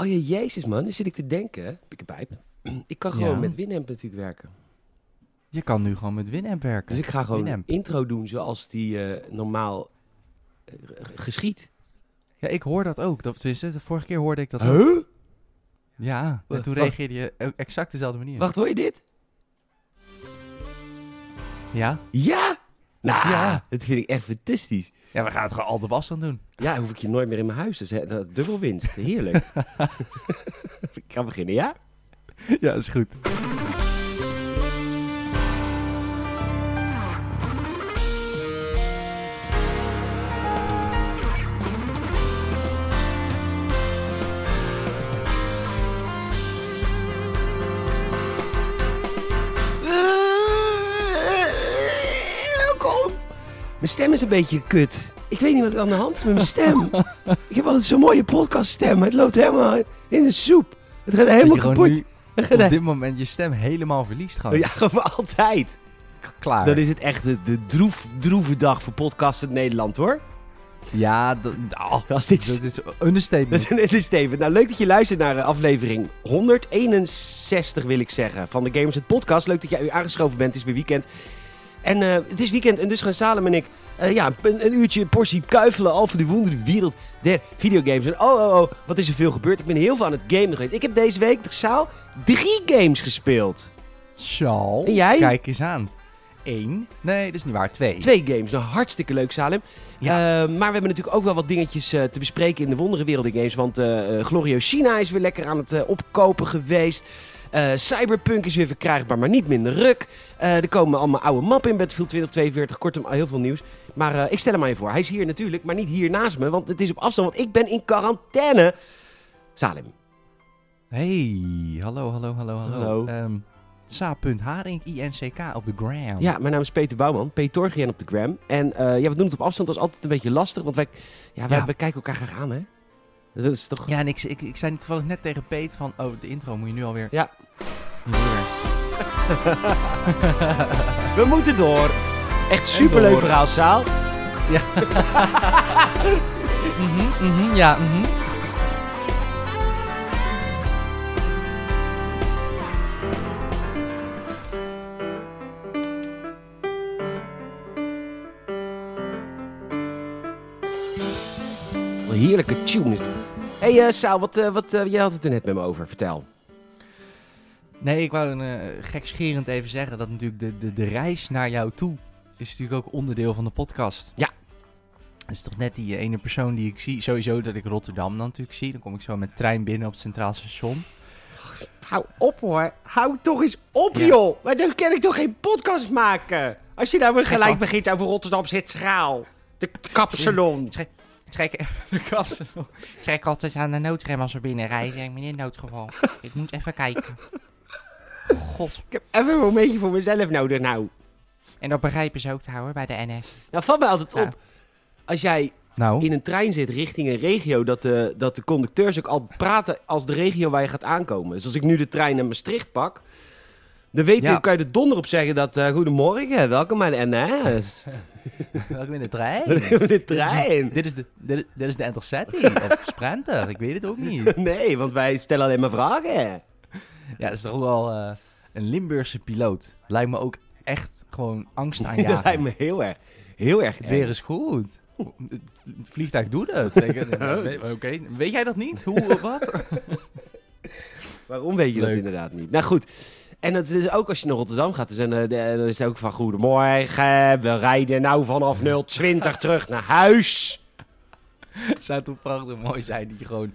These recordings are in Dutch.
Oh ja, jezus man, nu zit ik te denken. Pikkenpijp. Ik kan gewoon Ja. met Winamp natuurlijk werken. Je kan nu gewoon met Winamp werken. Dus ik ga gewoon Winamp. intro doen zoals die eh, normaal eh, geschiet. Ja, ik hoor dat ook. Dat, tenminste, de vorige keer hoorde ik dat ook. Huh? Ja, en toen wacht. reageerde je ook exact dezelfde manier. Wacht, hoor je dit? Ja? Ja! Nou, Ja. dat vind ik echt fantastisch. Ja, we gaan het gewoon altijd op afstand doen. Ja, hoef ik je nooit meer in mijn huis. Dat is hè, dat- dubbel winst. Heerlijk. ik ga beginnen, ja? ja, is goed. Mijn stem is een beetje kut. Ik weet niet wat er aan de hand is met mijn stem. ik heb altijd zo'n mooie podcaststem. maar Het loopt helemaal in de soep. Het gaat Dat helemaal kapot. nu op dit moment je stem helemaal verliest gewoon. Ja, gewoon voor altijd. Klaar. Dan is het echt de, de droef, droeve dag voor podcasts in Nederland, hoor. Ja, dat, oh, Als dit, dat is dat understatement. is een understatement. Nou, leuk dat je luistert naar eh, aflevering 161, wil ik zeggen, van de Gamers het Podcast. Leuk dat jij weer aangeschoven bent. Het is weer weekend. En eh, het is weekend en dus gaan Salem en ik eh, ja, een, een uurtje portie kuifelen over de wondere wereld der videogames. En oh, oh, oh, wat is er veel gebeurd. Ik ben heel veel aan het gamen geweest. Ik heb deze week, Saal, drie games gespeeld. Zo. En jij? Kijk eens aan. Eén. Nee, dat is niet waar. Twee. Twee games. Nou, hartstikke leuk, Salem. Ja. Eh, maar we hebben natuurlijk ook wel wat dingetjes te bespreken in de wonderenwereld in games. Want Glorio China is weer lekker aan het opkopen geweest. Eh, Cyberpunk is weer verkrijgbaar, maar niet minder ruk. Eh, er komen allemaal oude mappen in Battlefield 2042. Kortom, heel veel nieuws. Maar eh, ik stel hem aan je voor. Hij is hier natuurlijk, maar niet hier naast me. Want het is op afstand, want ik ben in quarantaine. Salim. Hey, hallo, hallo, hallo, hallo. Hallo. Ehm, Sa.haring, INCK op de gram. Ja, mijn naam is Peter Bouwman. Peter op de gram. En eh, ja, we doen het op afstand. Dat is altijd een beetje lastig. Want wij, ja, wij, Ja. wij kijken elkaar graag aan, hè? Dat is toch... Ja, en ik, ik, ik zei toevallig net tegen Peet van, oh, de intro moet je nu alweer... Ja. We moeten door. Echt superleuk verhaal, Saal. Ja. Mhm, mhm, ja, een heerlijke tune hey, eh, Saal, wat, eh, wat, eh, jij had het er net met me over. Vertel. Nee, ik wou een, gekscherend even zeggen dat natuurlijk de, de, de reis naar jou toe is natuurlijk ook onderdeel van de podcast. Ja. Het is toch net die ene persoon die ik zie, sowieso dat ik Rotterdam dan natuurlijk zie. Dan kom ik zo met trein binnen op het Centraal Station. Hou op, hoor. Hou toch eens op, Ja. joh. Maar dan kan ik toch geen podcast maken? Als je nou gelijk begint over Rotterdam zit schaal. De kapsalon. Trek, de kast. Trek altijd aan de noodrem als we binnenrijden. Zeg ik, meneer noodgeval. ik moet even kijken. God. Ik heb even een momentje voor mezelf nodig, nou. En dat begrijpen ze ook te houden bij de NS. Nou, valt mij altijd Ja. op. Als jij Nou, in een trein zit richting een regio, dat de, dat de conducteurs ook al praten als de regio waar je gaat aankomen. Dus als ik nu de trein naar Maastricht pak, dan weet Ja. je, kan je er donder op zeggen dat, eh, goedemorgen, welkom bij de NS. welkom in de trein. de trein. Dit is de, dit, dit is de Intercity of Sprinter, ik weet het ook niet. Nee, want wij stellen alleen maar vragen. Ja, dat is toch wel eh, een Limburgse piloot. Lijkt me ook echt gewoon angst dat lijkt me heel erg, heel erg Het weer is goed. Het vliegtuig doet het. Oké, weet jij dat niet? Hoe, wat? Waarom weet je dat inderdaad niet? Nou goed, en het is ook als je naar Rotterdam gaat, dus dan, eh, dan is het ook van goedemorgen, we rijden nou vanaf 020 terug naar huis. zou toch prachtig mooi zijn dat je gewoon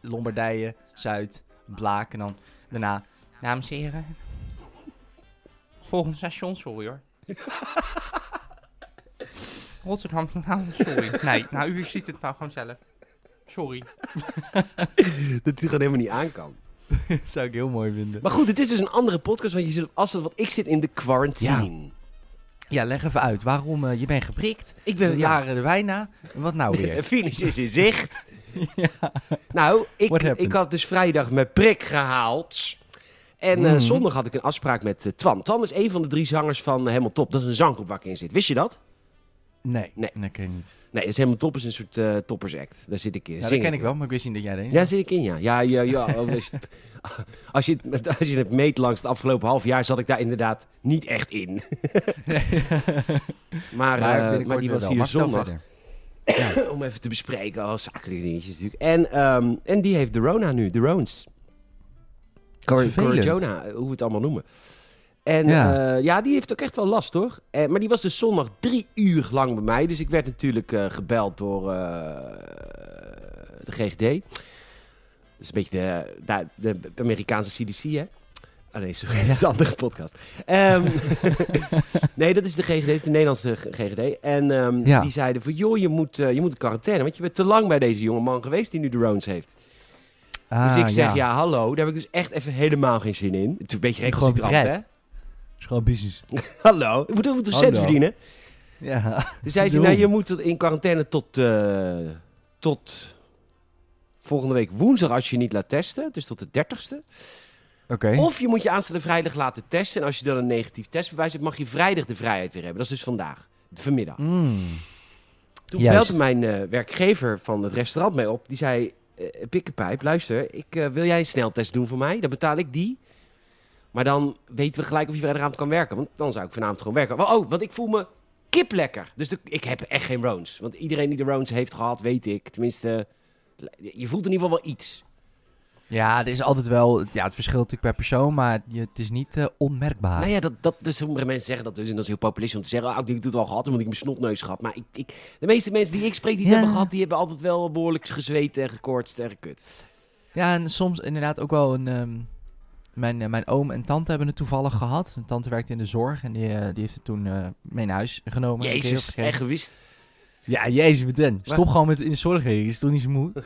Lombardije, Zuid, Blaak en dan daarna... Dames en heren. Volgende station, sorry hoor. Rotterdam, nou, sorry. Nee, nou, u ziet het nou gewoon zelf. Sorry. Dat hij gewoon helemaal niet aan kan. Dat zou ik heel mooi vinden. Maar goed, het is dus een andere podcast, want je zit op afstand, want ik zit in de quarantine. Ja, leg even uit. Waarom eh, je bent geprikt? Ik ben, ja, waren er bijna. Wat nou de weer? finish is in zicht. Nou, ik, ik had dus vrijdag mijn prik gehaald. En eh, Mhm. zondag had ik een afspraak met eh, Twan. Twan is een van de drie zangers van Helemaal Top. Dat is een zanggroep waar ik in zit. Wist je dat? Nee, Nee. dat ken ik niet. Nee, dat is helemaal top. is een soort eh toppers act. Daar zit ik in. Ja, dat ken ik wel, maar ik wist niet dat jij deed. Ja, zit ik in, ja. Ja, ja, ja. oh, Als je, het- als, je het, als je het meet langs het afgelopen half jaar, zat ik daar inderdaad niet echt in. Maar, maar, eh, maar die was hier zondag. verder. om even te bespreken. Al zakelijke dingetjes natuurlijk. En, ehm, en die heeft de Rona nu, de Rones. Corona, hoe we het allemaal noemen. En Ja. ja. ja, die heeft ook echt wel last hoor. Eh, maar die was dus zondag drie uur lang bij mij. Dus ik werd natuurlijk eh, gebeld door eh, de GGD. Dat is een beetje de, de, de Amerikaanse CDC hè. Oh nee, sorry, dat is een andere podcast. Ehm, nee, dat is de GGD, is de Nederlandse GGD. En ehm, Ja. die zeiden van, joh, je moet, eh, je moet in quarantaine. Want je bent te lang bij deze jonge man geweest die nu de Rones heeft. Ah, dus ik zeg, ja. hallo, daar heb ik dus echt even helemaal geen zin in. Het is een beetje recalcitrant, hè? Is gewoon business. Hallo, ik moet, ik moet een cent Hallo. verdienen. Ja. Toen zei ze, Doe. nou, je moet in quarantaine tot, eh, tot volgende week woensdag als je je niet laat testen. Dus tot de dertigste. Oké. Of je moet je aanstaande vrijdag laten testen. En als je dan een negatief testbewijs hebt, mag je vrijdag de vrijheid weer hebben. Dat is dus vandaag, vanmiddag. Mm. Toen Juist. belde mijn eh, werkgever van het restaurant mij op. Die zei, eh Pikkenpijp, luister, ik, eh, wil jij een sneltest doen voor mij? Dan betaal ik die. Maar dan weten we gelijk of je vrijdagavond kan werken. Want dan zou ik vanavond gewoon werken. Maar, oh, want ik voel me kip lekker. Dus de- ik heb echt geen Rones. Want iedereen die de Rones heeft gehad, weet ik. Tenminste, je voelt in ieder geval wel iets. Ja, er is altijd wel... Ja, het verschilt natuurlijk per persoon, maar je, het is niet eh, onmerkbaar. Nou ja, dat, dat, dus sommige mensen zeggen dat dus. En dat is heel populistisch om te zeggen, ah, ik ik het al gehad want ik mijn snotneus gehad. Maar ik, ik, de meeste mensen die ik spreek die het Ja. hebben gehad, die hebben altijd wel behoorlijk gezweet en gekoortst en gekut. Ja, en soms inderdaad ook wel een... ehm, mijn, eh, mijn oom en tante hebben het toevallig gehad. Mijn tante werkte in de zorg en die, eh, die heeft het toen eh, mee naar huis genomen. Jezus, echt gewist. Ja, jezus, met den. Stop Maar- gewoon met in de zorg heen. Is toch niet zo moe?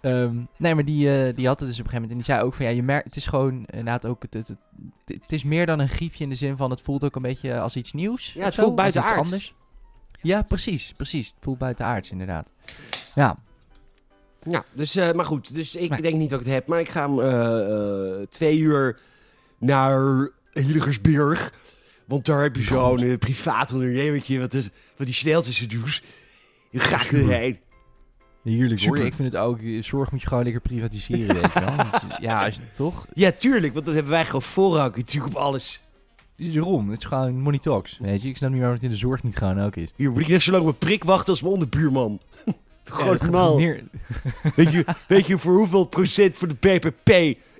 Ehm, nee, maar die, die had het dus op een gegeven moment. En die zei ook van ja, je merkt, het is gewoon inderdaad ook. Het, het, het, het is meer dan een griepje in de zin van het voelt ook een beetje als iets nieuws. Ja, het voelt buitenaards. anders. Ja, precies, precies. Het voelt buitenaards, inderdaad. Ja, Ja, dus, eh, maar goed, dus ik Nee. denk niet dat ik het heb. Maar ik ga eh, eh, twee uur naar Hillegersberg. Want daar heb je zo'n privaat ondernemertje wat, is, wat die sneltesten doet. Je gaat erheen. heerlijk hoor. Super. Ik vind het ook, zorg moet je gewoon lekker privatiseren, weet je wel. Ja, als je, toch? Ja, tuurlijk, want dan hebben wij gewoon voorrang natuurlijk op alles. Daarom, het is gewoon money talks, weet je. Ik snap niet waarom het in de zorg niet gewoon ook is. Hier moet ik net zo lang mijn prik wachten als mijn onderbuurman. Ja, Gewoon normaal. meer- Weet je, weet je voor hoeveel procent voor de PPP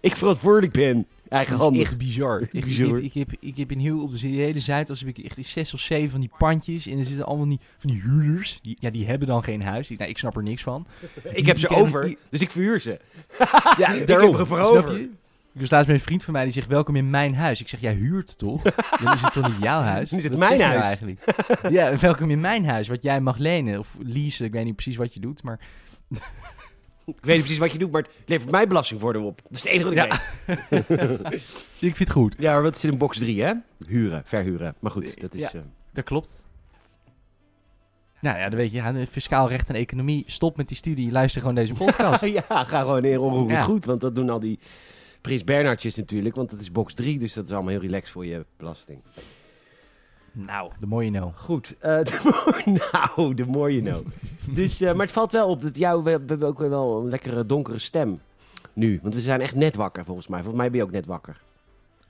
ik verantwoordelijk ben? Dat is Eigenhandig. echt bizar. Echt Ik, bizar. ik, heb, ik, heb, ik heb in heel op de hele Zuidas heb ik echt zes of zeven van die pandjes. En er zitten allemaal die, van die huurders. Die, ja, die hebben dan geen huis. Ik, nou, ik snap er niks van. Ik heb ze over, dus ik verhuur ze. Ja, Ik daarom. heb er voor Snap over. Ik was laatst met een vriend van mij die zegt welkom in mijn huis. Ik zeg, jij huurt toch? Dan is het toch niet jouw huis? Dan is het mijn nou huis. eigenlijk? ja, welkom in mijn huis. Wat jij mag lenen of leasen. Ik weet niet precies wat je doet, maar... Ik weet niet precies wat je doet, maar het levert mij belastingvoordeel op. Dat is het enige wat ik Ja. weet. Dus ik vind het goed. Ja, maar wat zit in box 3, hè? Huren, verhuren. Maar goed, dat is... Ja. eh, Dat klopt. Nou ja, dan weet je, ja, fiscaal recht en economie. Stop met die studie, luister gewoon deze podcast. ja, ga gewoon in onroerend Ja. goed, want dat doen al die Prins Bernhardjes natuurlijk, want dat is box 3, dus dat is allemaal heel relaxed voor je belasting. nou, de mooie no. Goed, eh, de nou, de more you know. dus, eh, maar het valt wel op dat jou, we, we hebben ook wel een lekkere donkere stem nu, want we zijn echt net wakker volgens mij. Volgens mij ben je ook net wakker.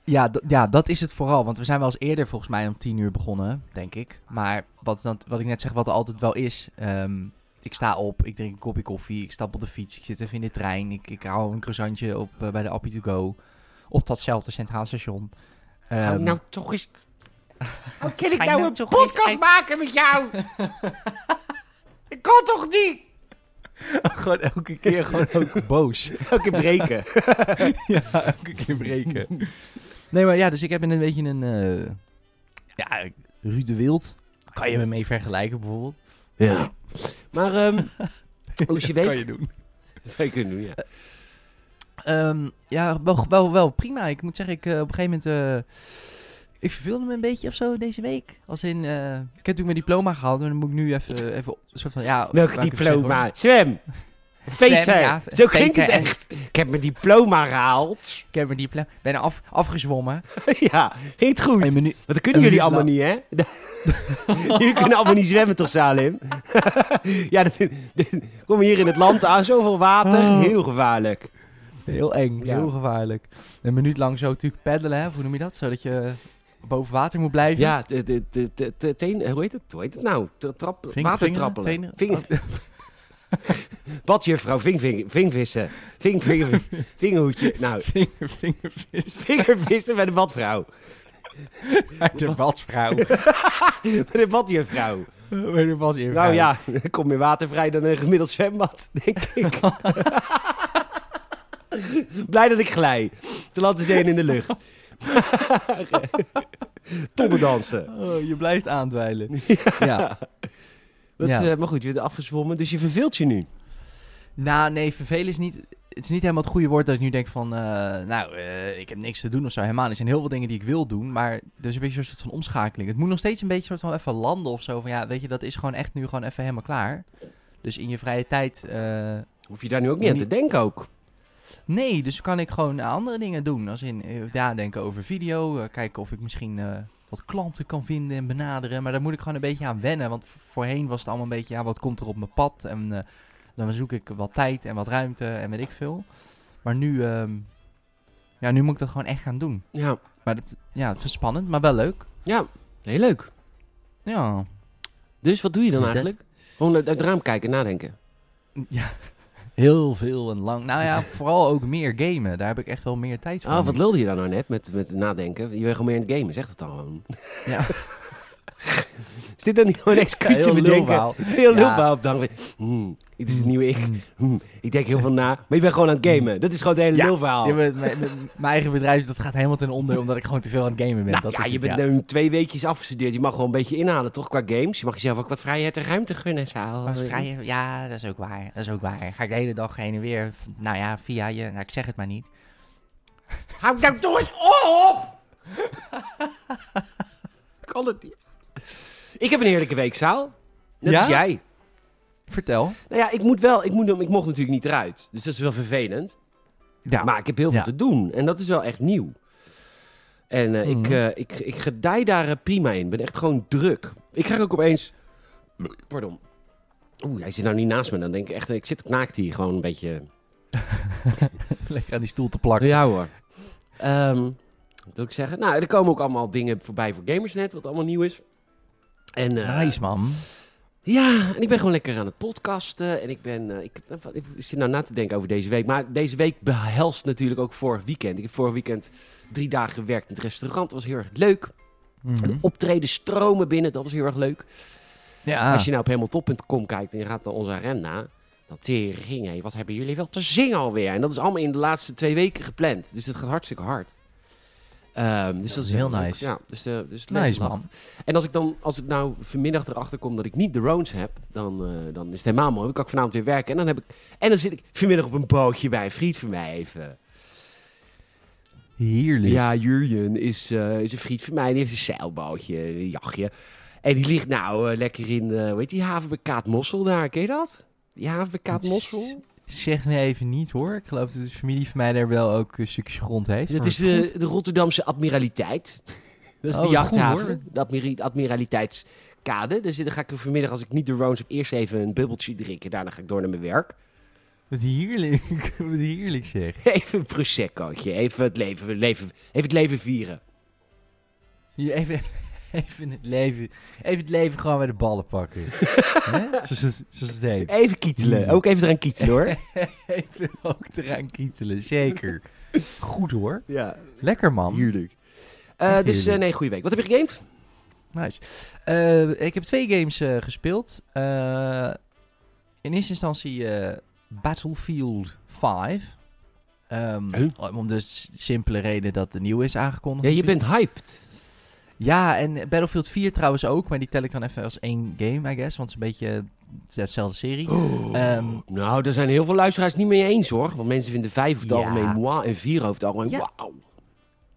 Ja, ja, dat is het vooral. Want we zijn wel eens eerder volgens mij om tien uur begonnen, denk ik. Maar wat, dan, wat ik net zeg, wat er altijd wel is. ehm, ik sta op, ik drink een kopje koffie, ik stap op de fiets, ik zit even in de trein. Ik, ik hou een croissantje op eh, bij de Appie to Go. Op datzelfde Centraal Station. Hou Ehm, nou toch eens... Hoe kan ik nou nou een toch podcast eens- maken met jou? ik kan toch niet? gewoon elke keer gewoon ook boos. Elke breken. ja, elke keer breken. Nee, maar ja, dus ik heb een beetje een... eh ja, Ruud de Wild. Kan je me mee vergelijken bijvoorbeeld? Ja. Maar, ehm hoe is je week? Kan je doen. Zou je kunnen doen, ja. Ehm, ja, wel, wel, wel prima. Ik moet zeggen, ik eh, op een gegeven moment... eh, ik verveelde me een beetje of zo deze week. Als in, eh, ik heb natuurlijk mijn diploma gehaald. En dan moet ik nu even, even soort van... Ja, Welk diploma? Zwem. Veter. ja, Zo klinkt het echt. Ik heb mijn diploma gehaald. Ik heb een diploma. Ben af, afgezwommen. ja, ging het goed. Menu... Want dat kunnen jullie allemaal niet, hè? jullie kunnen allemaal niet zwemmen, toch, Salim? ja, dat, dat- kom hier in het land aan, zoveel water. Oh. Heel gevaarlijk. Heel eng, Ja. heel gevaarlijk. Een minuut lang zo natuurlijk peddelen, hè? Hoe noem je dat? Zodat je boven water moet blijven. Ja, de, de, de, de, de teen, hoe heet het? Hoe heet het nou? Tra- Trap, watertrappelen. Ving, badjuffrouw, ving, ving, vingvissen. Ving, ving, vingerhoedje. Nou, Vinger, vingervis. vingervissen bij de badvrouw. Uit de badvrouw. Bij de badjuffrouw. Bij de badvrouw. Nou ja, kom meer watervrij dan een gemiddeld zwembad, denk ik. Blij dat ik glij. Te laten zee in de lucht. Tonnen dansen. Oh, je blijft aandwijlen. ja. Dat, Ja. eh, maar goed, je bent afgezwommen, dus je verveelt je nu. Nou, nee, vervelen is niet... Het is niet helemaal het goede woord dat ik nu denk van... eh, nou, eh, ik heb niks te doen of zo. Helemaal niet. Er zijn heel veel dingen die ik wil doen. Maar er is een beetje een soort van omschakeling. Het moet nog steeds een beetje soort van even landen of zo. Van ja, weet je, dat is gewoon echt nu gewoon even helemaal klaar. Dus in je vrije tijd... Hoef je daar nu ook niet aan te denken ook. Nee, dus kan ik gewoon andere dingen doen. Als in nadenken over video. kijken of ik misschien wat klanten kan vinden en benaderen. Maar daar moet ik gewoon een beetje aan wennen. Want voorheen was het allemaal een beetje, ja, wat komt er op mijn pad? En eh, dan zoek ik wat tijd en wat ruimte en weet ik veel. Maar nu, ehm, ja, nu moet ik dat gewoon echt gaan doen. Ja, Maar dat, ja, het is spannend, maar wel leuk. ja, heel leuk. Ja. Dus wat doe je dan Dus dat- eigenlijk? Gewoon uit uit het raam kijken, nadenken. ja. Heel veel en lang. Nou ja, vooral ook meer gamen. Daar heb ik echt wel meer tijd voor. Oh, wat lulde je dan nou net met, met nadenken? Je bent gewoon meer aan het gamen, zeg het dan gewoon. Ja. Is dit dan niet gewoon een excuus Ja, te heel bedenken? Heel Ja. lulverhaal op dag. Hmm, dit is het nieuwe ik. Hmm, ik denk heel veel na. Maar je bent gewoon aan het gamen. Dat is gewoon het hele Ja, lulverhaal. Ja, mijn, mijn- mijn eigen bedrijf dat gaat helemaal ten onder omdat ik gewoon te veel aan het gamen ben. Nou dat ja, is je het, bent nu twee weekjes afgestudeerd. Je mag gewoon een beetje inhalen, toch, qua games? Je mag jezelf ook wat vrijheid en ruimte gunnen, Saal. Maar vrij, ja, dat is ook waar. Dat is ook waar. Ga ik de hele dag heen en weer, nou ja, via je, nou ik zeg het maar niet. Hou nou toch eens op! kan het niet. Ik heb een heerlijke week, Saal. Net Ja? als jij. Vertel. Nou ja, ik moet wel, ik, moet, ik mocht natuurlijk niet eruit. Dus dat is wel vervelend. Ja. Maar ik heb heel veel Ja. te doen. En dat is wel echt nieuw. En eh, ik, eh, ik, ik gedij daar eh, prima in. Ik ben echt gewoon druk. Ik krijg ook opeens... Pardon. Oeh, hij zit nou niet naast me. Dan denk ik echt... Ik zit naakt hier gewoon een beetje... Lekker aan die stoel te plakken. Ja hoor. Ehm, wat wil ik zeggen? Nou, er komen ook allemaal dingen voorbij voor Gamersnet. Wat allemaal nieuw is. En, Nice man. Ja, en ik ben gewoon lekker aan het podcasten. En ik ben. eh, ik, ik zit nou na te denken over deze week. Maar deze week behelst natuurlijk ook vorig weekend. Ik heb vorig weekend drie dagen gewerkt in het restaurant. Dat was heel erg leuk. De optreden stromen binnen. Dat was heel erg leuk. Ja. Als je nou op helemaal kijkt en je gaat naar onze agenda. Dan tering, hé, wat hebben jullie wel te zingen alweer? En dat is allemaal in de laatste twee weken gepland. Dus dat gaat hartstikke hard. Ehm, dus dat, is heel leuk. nice. Ja, dus, de, dus Nice lekker man. en als ik dan, als ik nou vanmiddag erachter kom dat ik niet de Roans heb, dan, eh, dan is het helemaal mooi. Dan kan ik vanavond weer werken. En dan, heb ik, en dan zit ik vanmiddag op een bootje bij een vriend van mij even. Heerlijk. Ja, Jurjen is, eh, is een vriend van mij. Die heeft een zeilbootje, een jachtje. En die ligt nou eh, lekker in, eh hoe heet die haven bij Kaatmossel daar. Ken je dat? Die haven bij Kaatmossel? Zeg me even niet hoor. Ik geloof dat de familie van mij daar wel ook een stukje grond heeft. Dat is de, goed. de Rotterdamse Admiraliteit. Dat is Oh, de goed, jachthaven. hoor. de Admiraliteitskade. Dus dan ga ik er vanmiddag, als ik niet de Roans heb, eerst even een bubbeltje drinken. Daarna ga ik door naar mijn werk. Wat heerlijk. Wat heerlijk zeg. Even een proseccootje. Even het leven, leven, even het leven vieren. Hier even, even, het leven, even het leven gewoon bij de ballen pakken. Hè? Zoals, het, zoals het heet. Even kietelen. Mm. Ook even eraan kietelen hoor. Even ook eraan kietelen, zeker. Goed hoor. ja, Lekker man. heerlijk. Eh, dus heerlijk. nee, goede week. Wat heb je gegamed? Nice. Eh, ik heb twee games gespeeld. In eerste instantie Battlefield 5. Ehm, Huh? Om de simpele reden dat de nieuwe is aangekondigd. Ja, je natuurlijk. bent hyped. Ja, en Battlefield 4 trouwens ook, maar die tel ik dan even als één game, I guess. Want het is een beetje dezelfde serie. Ehm, nou, daar zijn heel veel luisteraars niet mee eens hoor. Want mensen vinden 5 over het Ja. algemeen moi en 4 over het algemeen Ja. wauw.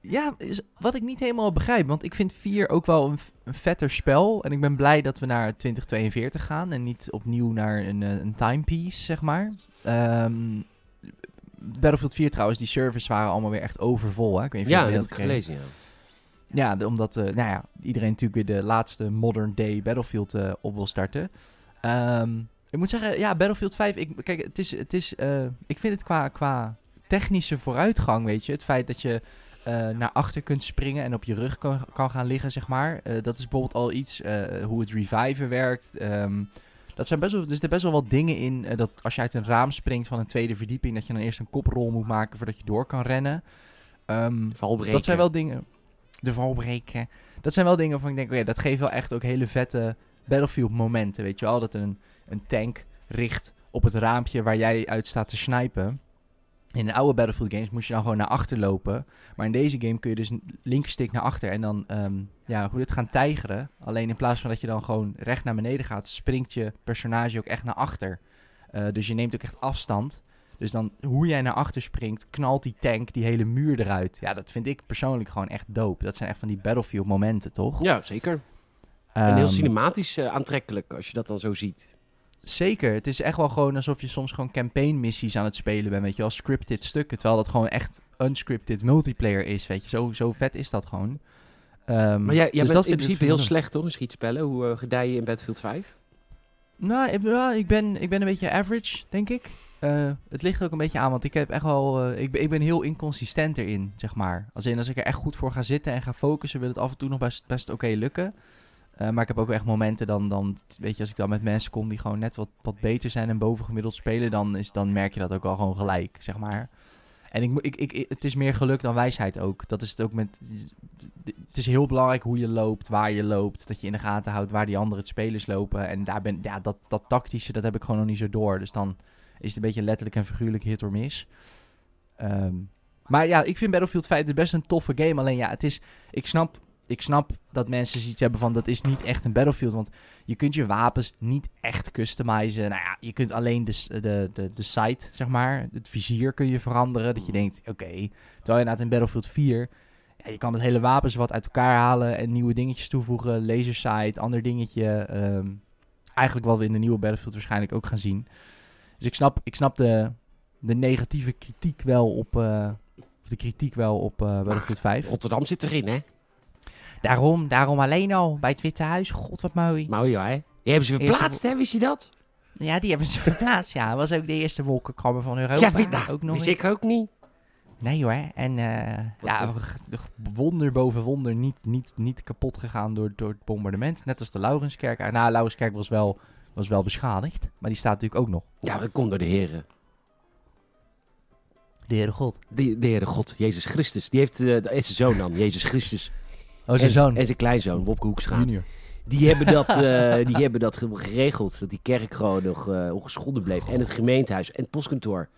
Ja, is wat ik niet helemaal begrijp. Want ik vind 4 ook wel een, een vetter spel. En ik ben blij dat we naar 2042 gaan. En niet opnieuw naar een, eh, een timepiece, zeg maar. Ehm, Battlefield 4 trouwens, die servers waren allemaal weer echt overvol. Hè? Ik weet niet of Ja, je dat heb ik gelezen, ja. Ja, omdat eh, nou ja, iedereen natuurlijk weer de laatste modern day Battlefield eh, op wil starten. Ehm, ik moet zeggen, ja, Battlefield 5, ik, kijk, het is, het is, eh, ik vind het qua, qua technische vooruitgang, weet je. Het feit dat je naar achter kunt springen en op je rug kan, kan gaan liggen, zeg maar. Dat is bijvoorbeeld al iets, hoe het reviven werkt. Ehm, dat zijn best wel, er zitten best wel wat dingen in, dat als je uit een raam springt van een tweede verdieping, dat je dan eerst een koprol moet maken voordat je door kan rennen. Ehm, dat zijn wel dingen. De valbreken. Dat zijn wel dingen waarvan ik denk, oké, dat geeft wel echt ook hele vette Battlefield momenten. Weet je wel, dat een, een tank richt op het raampje waar jij uit staat te snipen. In de oude Battlefield games moest je dan gewoon naar achter lopen. Maar in deze game kun je dus een linkerstick naar achter en dan ehm, ja, hoe dit gaan tijgeren. Alleen in plaats van dat je dan gewoon recht naar beneden gaat, springt je personage ook echt naar achter. Eh, dus je neemt ook echt afstand. Dus dan, hoe jij naar achter springt, knalt die tank die hele muur eruit. Ja, dat vind ik persoonlijk gewoon echt dope. Dat zijn echt van die Battlefield momenten, toch? Ja, zeker. en heel Ehm, cinematisch eh, aantrekkelijk als je dat dan zo ziet. Zeker. Het is echt wel gewoon alsof je soms gewoon campaign missies aan het spelen bent, weet je wel. Scripted stukken, terwijl dat gewoon echt unscripted multiplayer is, weet je. Zo, zo vet is dat gewoon. Ehm, Maar jij, jij dus bent in ik- principe heel slecht, toch? In schietspellen. Hoe eh gedij je in Battlefield 5? Nou, ik, ja, ik, ben, ik ben een beetje average, denk ik. Eh, het ligt ook een beetje aan, want ik heb echt wel... eh, ik, ik ben heel inconsistent erin, zeg maar. Als, in, als ik er echt goed voor ga zitten en ga focussen... wil het af en toe nog best, oké lukken. Eh, maar ik heb ook echt momenten dan, dan... Weet je, als ik dan met mensen kom die gewoon net wat, wat beter zijn... en bovengemiddeld spelen... Dan, is, dan merk je dat ook al gewoon gelijk, zeg maar. En ik, ik, ik, het is meer geluk dan wijsheid ook. Dat is het ook met... Het is heel belangrijk hoe je loopt, waar je loopt. Dat je in de gaten houdt waar die andere spelers lopen. En daar ben, ja, dat, dat tactische, dat heb ik gewoon nog niet zo door. Dus dan is het een beetje letterlijk en figuurlijk hit or miss. Ehm, maar ja, ik vind Battlefield 5 best een toffe game. Alleen ja, het is, ik, snap, ik snap dat mensen zoiets hebben van... dat is niet echt een Battlefield. Want je kunt je wapens niet echt customizen. Nou ja, je kunt alleen de, de, de, de sight, zeg maar... het vizier kun je veranderen. Dat je denkt, oké... terwijl inderdaad in Battlefield 4... Ja, je kan het hele wapens wat uit elkaar halen... en nieuwe dingetjes toevoegen. Laser sight, ander dingetje. ehm, eigenlijk wat we in de nieuwe Battlefield waarschijnlijk ook gaan zien... Dus ik snap, ik snap de, de negatieve kritiek wel op. eh, of de kritiek wel op eh Battlefield 5. Rotterdam zit erin, hè? Daarom, daarom alleen al bij het Witte Huis. God, wat mooi. Mooi, hè? Die hebben ze verplaatst, hè? Wist je dat? Ja, die hebben ze verplaatst. Ja, dat was ook de eerste wolkenkrabber van Europa. ja, weet, nou, ook nog wist ik ook niet. Nee hoor. En eh, Ja, wonder boven wonder niet, niet, niet kapot gegaan door, door het bombardement. Net als de Laurenskerk. Nou, Laurenskerk was wel, was wel beschadigd. Maar die staat natuurlijk ook nog. Ja, dat komt door de heren. De Heere God. De, de Heere God, Jezus Christus. Die heeft, eh, is zijn zoon dan, Jezus Christus. Oh, zijn en, zoon. En zijn kleinzoon, Wopke Hoekstra. Junior. Die hebben dat, eh, die hebben dat ge- geregeld. Dat die kerk gewoon nog eh, ongeschonden bleef. En het gemeentehuis en het postkantoor.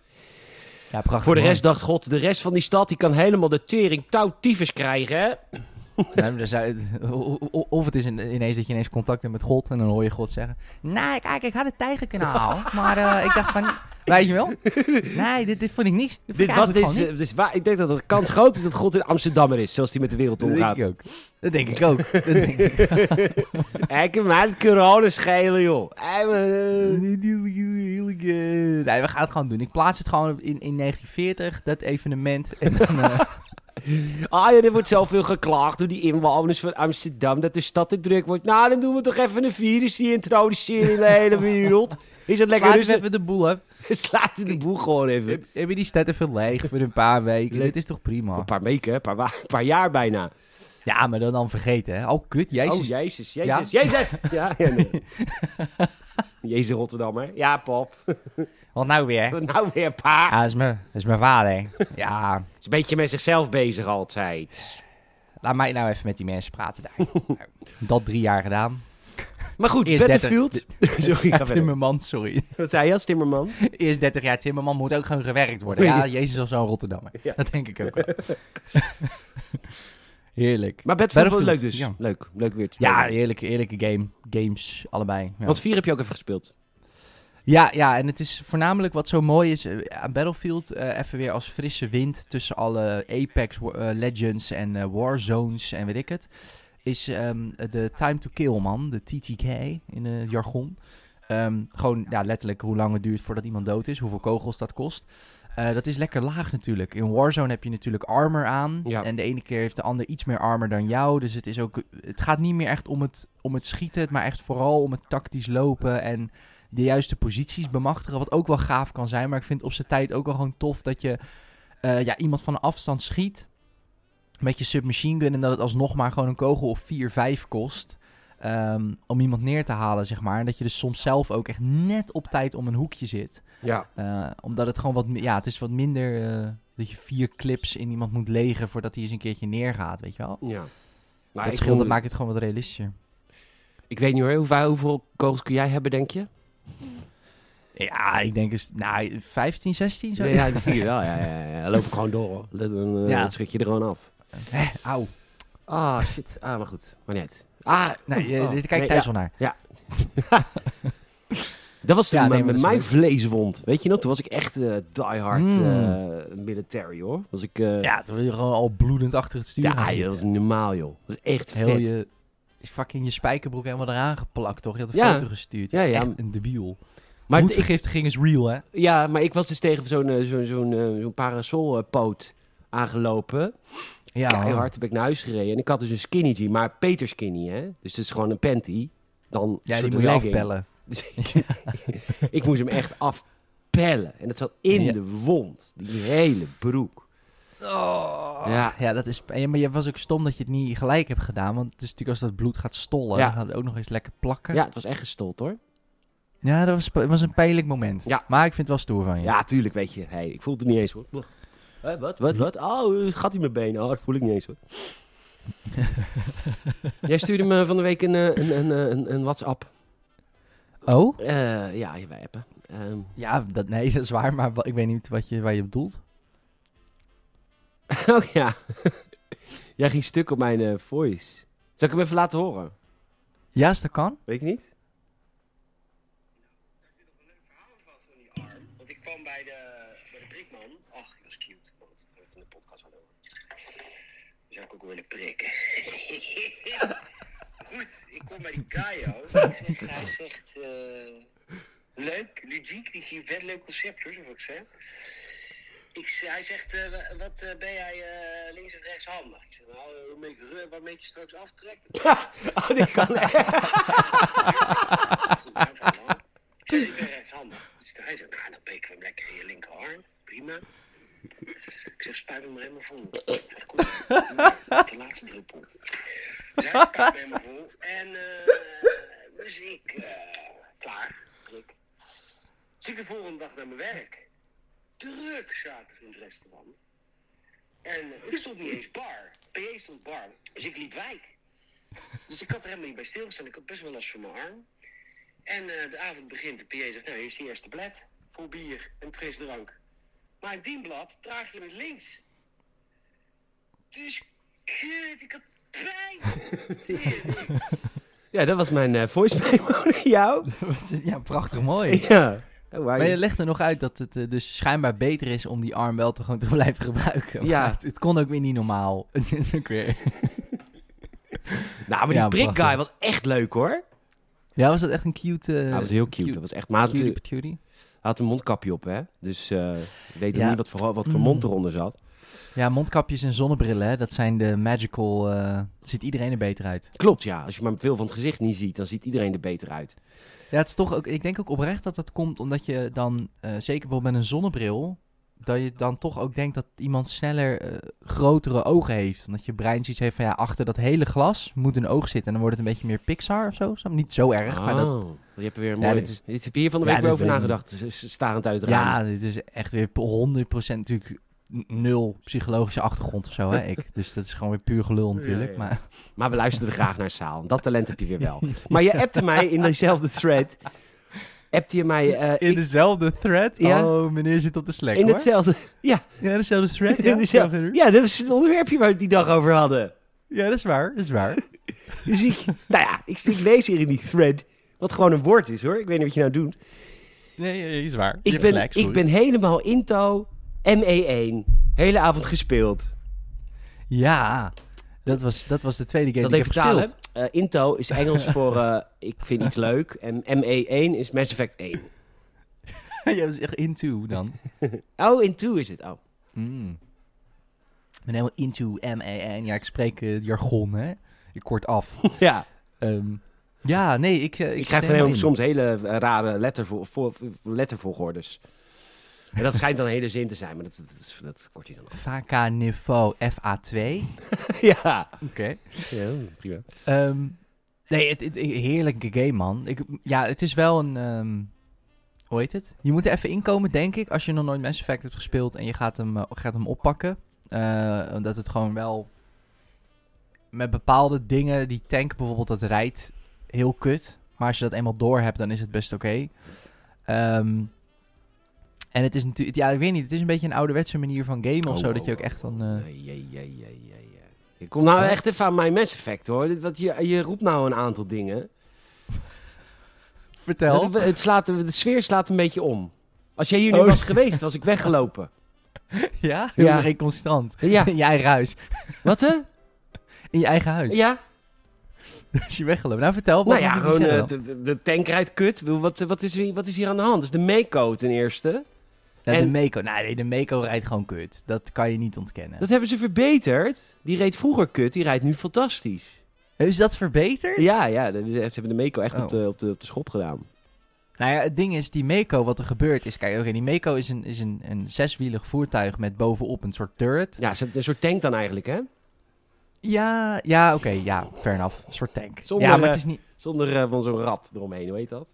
Ja, prachtig. Voor de rest dacht God, de rest van die stad die kan helemaal de tering touw tyfus krijgen, hè? Of het is in- ineens dat je ineens contact hebt met God en dan hoor je God zeggen... Nee, kijk, ik had het tijgerkanaal, maar eh, ik dacht van... Weet je wel? Nee, dit, dit vond ik niks. Dit, was dit, is, dus waar, ik denk dat de kans groot is dat God in Amsterdammer is, zoals hij met de wereld. Dat omgaat. denk ik ook. Dat denk ik ook. Dat denk ik. Heb mij het corona schelen, joh. Nee, we gaan het gewoon doen. Ik plaats het gewoon in, in 1940, dat evenement. En dan, eh, Ah ja, er wordt zoveel geklaagd door die inwoners van Amsterdam dat de stad te druk wordt. Nou, dan doen we toch even een virus hier introduceren in de hele wereld. Is dat lekker we rustig? even de boel af. Sluiten de boel gewoon even. Heb, heb je die stad even leeg voor een paar weken? Le- Dit is toch prima? Een paar weken, een paar, paar jaar bijna. Ja, maar dan, dan vergeten, hè? Oh, kut, jezus. Oh, jezus, jezus, jezus. Ja, ja, nee. Jezus Rotterdammer. Ja, pap. Wat nou weer? Wat nou weer, pa? Ja, dat is mijn, dat is mijn vader. Ja, Is een beetje met zichzelf bezig altijd. laat mij nou even met die mensen praten daar. Nou, dat drie jaar gedaan. Maar goed, Eerst Battlefield. Sorry, ga. Timmerman, sorry. Wat zei je als Timmerman? Eerst 30 jaar Timmerman moet ook gewoon gewerkt worden. Ja, Jezus of zo'n Rotterdammer. Ja. Dat denk ik ook wel. Heerlijk. Maar Battlefield, was leuk Battlefield, dus. ja. Leuk, leuk weer te Ja, heerlijke, heerlijke game. Games, allebei. Ja. Want 4 heb je ook even gespeeld. Ja, ja, en het is voornamelijk wat zo mooi is eh, aan Battlefield. eh, even weer als frisse wind tussen alle Apex eh, Legends en Warzones en weet ik het. Is ehm, de time to kill, man. De TTK in het jargon. Ehm, gewoon ja, letterlijk hoe lang het duurt voordat iemand dood is, hoeveel kogels dat kost. Dat is lekker laag natuurlijk. In Warzone heb je natuurlijk armor aan. Ja. En de ene keer heeft de ander iets meer armor dan jou. Dus het, is ook, het gaat niet meer echt om het, om het schieten, maar echt vooral om het tactisch lopen en de juiste posities bemachtigen. Wat ook wel gaaf kan zijn. Maar ik vind op zijn tijd ook wel gewoon tof dat je eh, ja, iemand van een afstand schiet met je submachine gun en dat het alsnog maar gewoon een kogel of 4, 5 kost. ehm, om iemand neer te halen, zeg maar. En dat je dus soms zelf ook echt net op tijd om een hoekje zit. Ja. Eh, omdat het gewoon wat, ja, het is wat minder eh, dat je vier clips in iemand moet legen voordat hij eens een keertje neergaat, weet je wel. ja. Maar dat scheelt, dat maakt het gewoon wat realistischer. ik weet niet hoor, hoeveel, hoeveel kogels kun jij hebben, denk je? Ja, ik denk eens, nou, 15, 16 zo. Ja, ja, dat zie je wel. Ja, ja, ja. Dan loop ik gewoon door. hoor. Dan, eh, Ja. dan schud je er gewoon af. Eh, auw. Ah, shit. Ah, maar goed. Maar niet. Ah, Nee, eh, oh. dit kijk Nee, thuis ja. wel naar. Dat was toen Ja, nee, is mijn vleeswond. Weet je nog? Toen was ik echt eh diehard Mm. eh, military, hoor. Was ik... Ja, toen wil je gewoon al bloedend achter het stuur ja, dat was normaal, joh. Dat was echt Heel vet. Je fucking je spijkerbroek helemaal eraan geplakt, toch? Je had een Ja. foto gestuurd. Ja, ja. Echt een debiel. Maar Bloedvergiftiging is real, hè? ja, maar ik was dus tegen zo'n eh, zo'n zo'n eh, zo'n parasolpoot aangelopen. Ja, Keihard heb ik naar huis gereden. En ik had dus een skinny jean, maar Peter skinny, hè. Dus het is gewoon een panty. Dan Ja, die moet je afpellen. Dus ik, ik moest hem echt afpellen. En dat zat in Ja. de wond. Die hele broek. Oh. Ja. Ja, dat is... maar je was ook stom dat je het niet gelijk hebt gedaan. Want het is natuurlijk als dat bloed gaat stollen, Ja. dan gaat het ook nog eens lekker plakken. Ja, het was echt gestold, hoor. Ja, dat was, het was een pijnlijk moment. Ja. Maar ik vind het wel stoer van je. Ja, tuurlijk, weet je. Hey, ik voel het er niet eens, hoor. Hé, wat, wat, wat? Oh, gat in mijn benen. Oh, dat voel ik niet eens, hoor. Jij stuurde me van de week een, eh, een, een, een, WhatsApp. Oh? Eh, ja, wij appen. Ehm, Ja, dat, nee, dat is waar. Maar ik weet niet wat je, waar je bedoelt. oh ja. Jij ging stuk op mijn eh, voice. Zal ik hem even laten horen? Ja, dat kan. Weet ik niet. vast aan die arm. Want ik kwam bij de, bij de prikman. Ach, die was cute. We het in de podcast gaan over. Die zou ik ook willen prikken. goed, ik kom bij die Gaio. Hij zegt... eh, leuk, ludiek, die geeft vet leuk concept hoor, zoals ik zeg. Ik, hij zegt, eh, wa- wat eh, ben jij eh, links of rechtshandig? Ik zeg, nou, je- wat meek je straks aftrekt? oh, die kan Goed, nou, van, nou. Ik zeg, ik ben rechtshandig. Dus hij zegt, nou, dan peken we hem lekker in je linkerarm. Prima. Ik zeg, spuit hem maar helemaal vol. Hij komt de laatste druppel. Dus hij spuit me helemaal vol. En dus ik, klaar, druk. Dus ik de volgende dag naar mijn werk. Druk zaterdag in het restaurant. En ik stond niet eens bar. PA stond bar. Dus ik liep wijk. Dus ik had er helemaal niet bij stilgestaan. Ik had best wel last van mijn arm. En eh, de avond begint. De PA zegt, nou, hier is je eerste blad. Vol bier en frisdrank. Maar een dienblad draag je met links. Dus, kut, ik had pijn. Ja, dat was mijn eh voice memo naar jou. ja, prachtig mooi. Ja. Oh, Maar je legt er nog uit dat het eh, dus schijnbaar beter is om die arm wel te, gewoon te blijven gebruiken. Ja. Maar Het, het kon ook weer niet normaal. Weer... Nou, maar die Ja, prachtig. guy was echt leuk, hoor. Ja, was dat echt een cute... eh, Hij was heel cute. Dat was echt, maar had, cutie een mondkapje op, hè. Dus eh ik weet Ja. niet wat voor, wat voor mond eronder zat. Ja, mondkapjes en zonnebrillen, hè, dat zijn de magical... ziet iedereen er beter uit. Klopt, ja. Als je maar veel van het gezicht niet ziet, dan ziet iedereen er beter uit. Ja, het is toch ook... Ik denk ook oprecht dat dat komt omdat je dan... eh, zeker bijvoorbeeld met een zonnebril... Dat je dan toch ook denkt dat iemand sneller eh, grotere ogen heeft. Omdat je brein zoiets heeft van ja, achter dat hele glas moet een oog zitten. En dan wordt het een beetje meer Pixar of zo. Niet zo erg, maar dat, Oh, je hebt er weer een Ja, mooi... dit is- Dit heb je hier van de week over nagedacht. Starend uit het raam. Ja, dit is echt weer 100% natuurlijk nul psychologische achtergrond of zo, hè, ik. Dus dat is gewoon weer puur gelul natuurlijk. ja. Maar Maar we luisterden graag naar Saal. Dat talent heb je weer wel. Maar je appte mij in dezelfde thread. Appte je mij... eh, ik- dezelfde thread? Ja. Oh, meneer zit op de Slack, in hetzelfde... Ja, Ja, dezelfde thread, in dezelfde, ja, dat is het onderwerpje waar we het die dag over hadden. Ja, dat is waar, dat is waar. Dus ik... Nou ja, ik, ik lees hier in die thread... Wat gewoon een woord is, hoor. Ik weet niet wat je nou doet. Nee, nee, is waar. Ik ben, ik ben helemaal into ME1. Hele avond gespeeld. Ja, dat was, dat was de tweede game die ik ik heb vertalen? gespeeld. eh, Into is Engels voor eh, ik vind iets leuk. En ME1 is Mass Effect 1. Jij was echt into dan. Oh, Into is het. Oh. Mm. Ik ben helemaal into M-A-N. Ja, ik spreek eh, jargon, hè. Je kort af. Ja, Ehm, ja, nee, ik... ik, ik krijg van hem soms hele rare lettervo voor, lettervolgordes. En dat schijnt dan een hele zin te zijn, maar dat, dat, dat, dat kort hij dan af. VK niveau FA2. ja. Oké. ja, prima. Ehm, nee, het, het, heerlijke game, man. Ik, ja, het is wel een... ehm, hoe heet het? Je moet er even inkomen, denk ik, als je nog nooit Mass Effect hebt gespeeld en je gaat hem, eh, gaat hem oppakken. Eh, dat het gewoon wel... Met bepaalde dingen, die tank bijvoorbeeld, dat rijdt heel kut. Maar als je dat eenmaal door hebt, dan is het best oké. Ehm, en het is natuurlijk... Ja, ik weet niet. Het is een beetje een ouderwetse manier van gamen of Oh, zo. oh, Dat je ook oh, echt dan... oh, eh, jee, jee, jee, jee, jee. Ik kom nou echt even aan mijn Mass Effect hoor. Wat je, je roept nou een aantal dingen. Vertel. Het, het slaat, de sfeer slaat een beetje om. Als jij hier nu Oh. was geweest, was ik weggelopen. Ja? Heel Ja. reconstant. Ja. In je eigen huis. Wat hè? In je eigen huis. Ja? Dus je weggelopen. Nou, vertel. Wat Nou ja, gewoon eh, de, de- de tank rijdt kut. Wat, wat, is hier, wat is hier aan de hand? Dat is de Mako ten eerste. Ja, de en- Mako. Nee, nee, de Mako rijdt gewoon kut. Dat kan je niet ontkennen. Dat hebben ze verbeterd. Die reed vroeger kut, die rijdt nu fantastisch. Is dat verbeterd? Ja, ja, ze hebben de Mako echt Oh. op, de, op, de, op de schop gedaan. Nou ja, het ding is, die Mako, wat er gebeurt is... Kijk, oké, die Mako is, een, is een, een zeswielig voertuig met bovenop een soort turret. Ja, een soort tank dan eigenlijk, hè? Ja, ja, oké, ja, fair enough. Een soort tank. Zonder, ja, maar eh, het is niet... Zonder eh, van zo'n rat eromheen, hoe heet dat?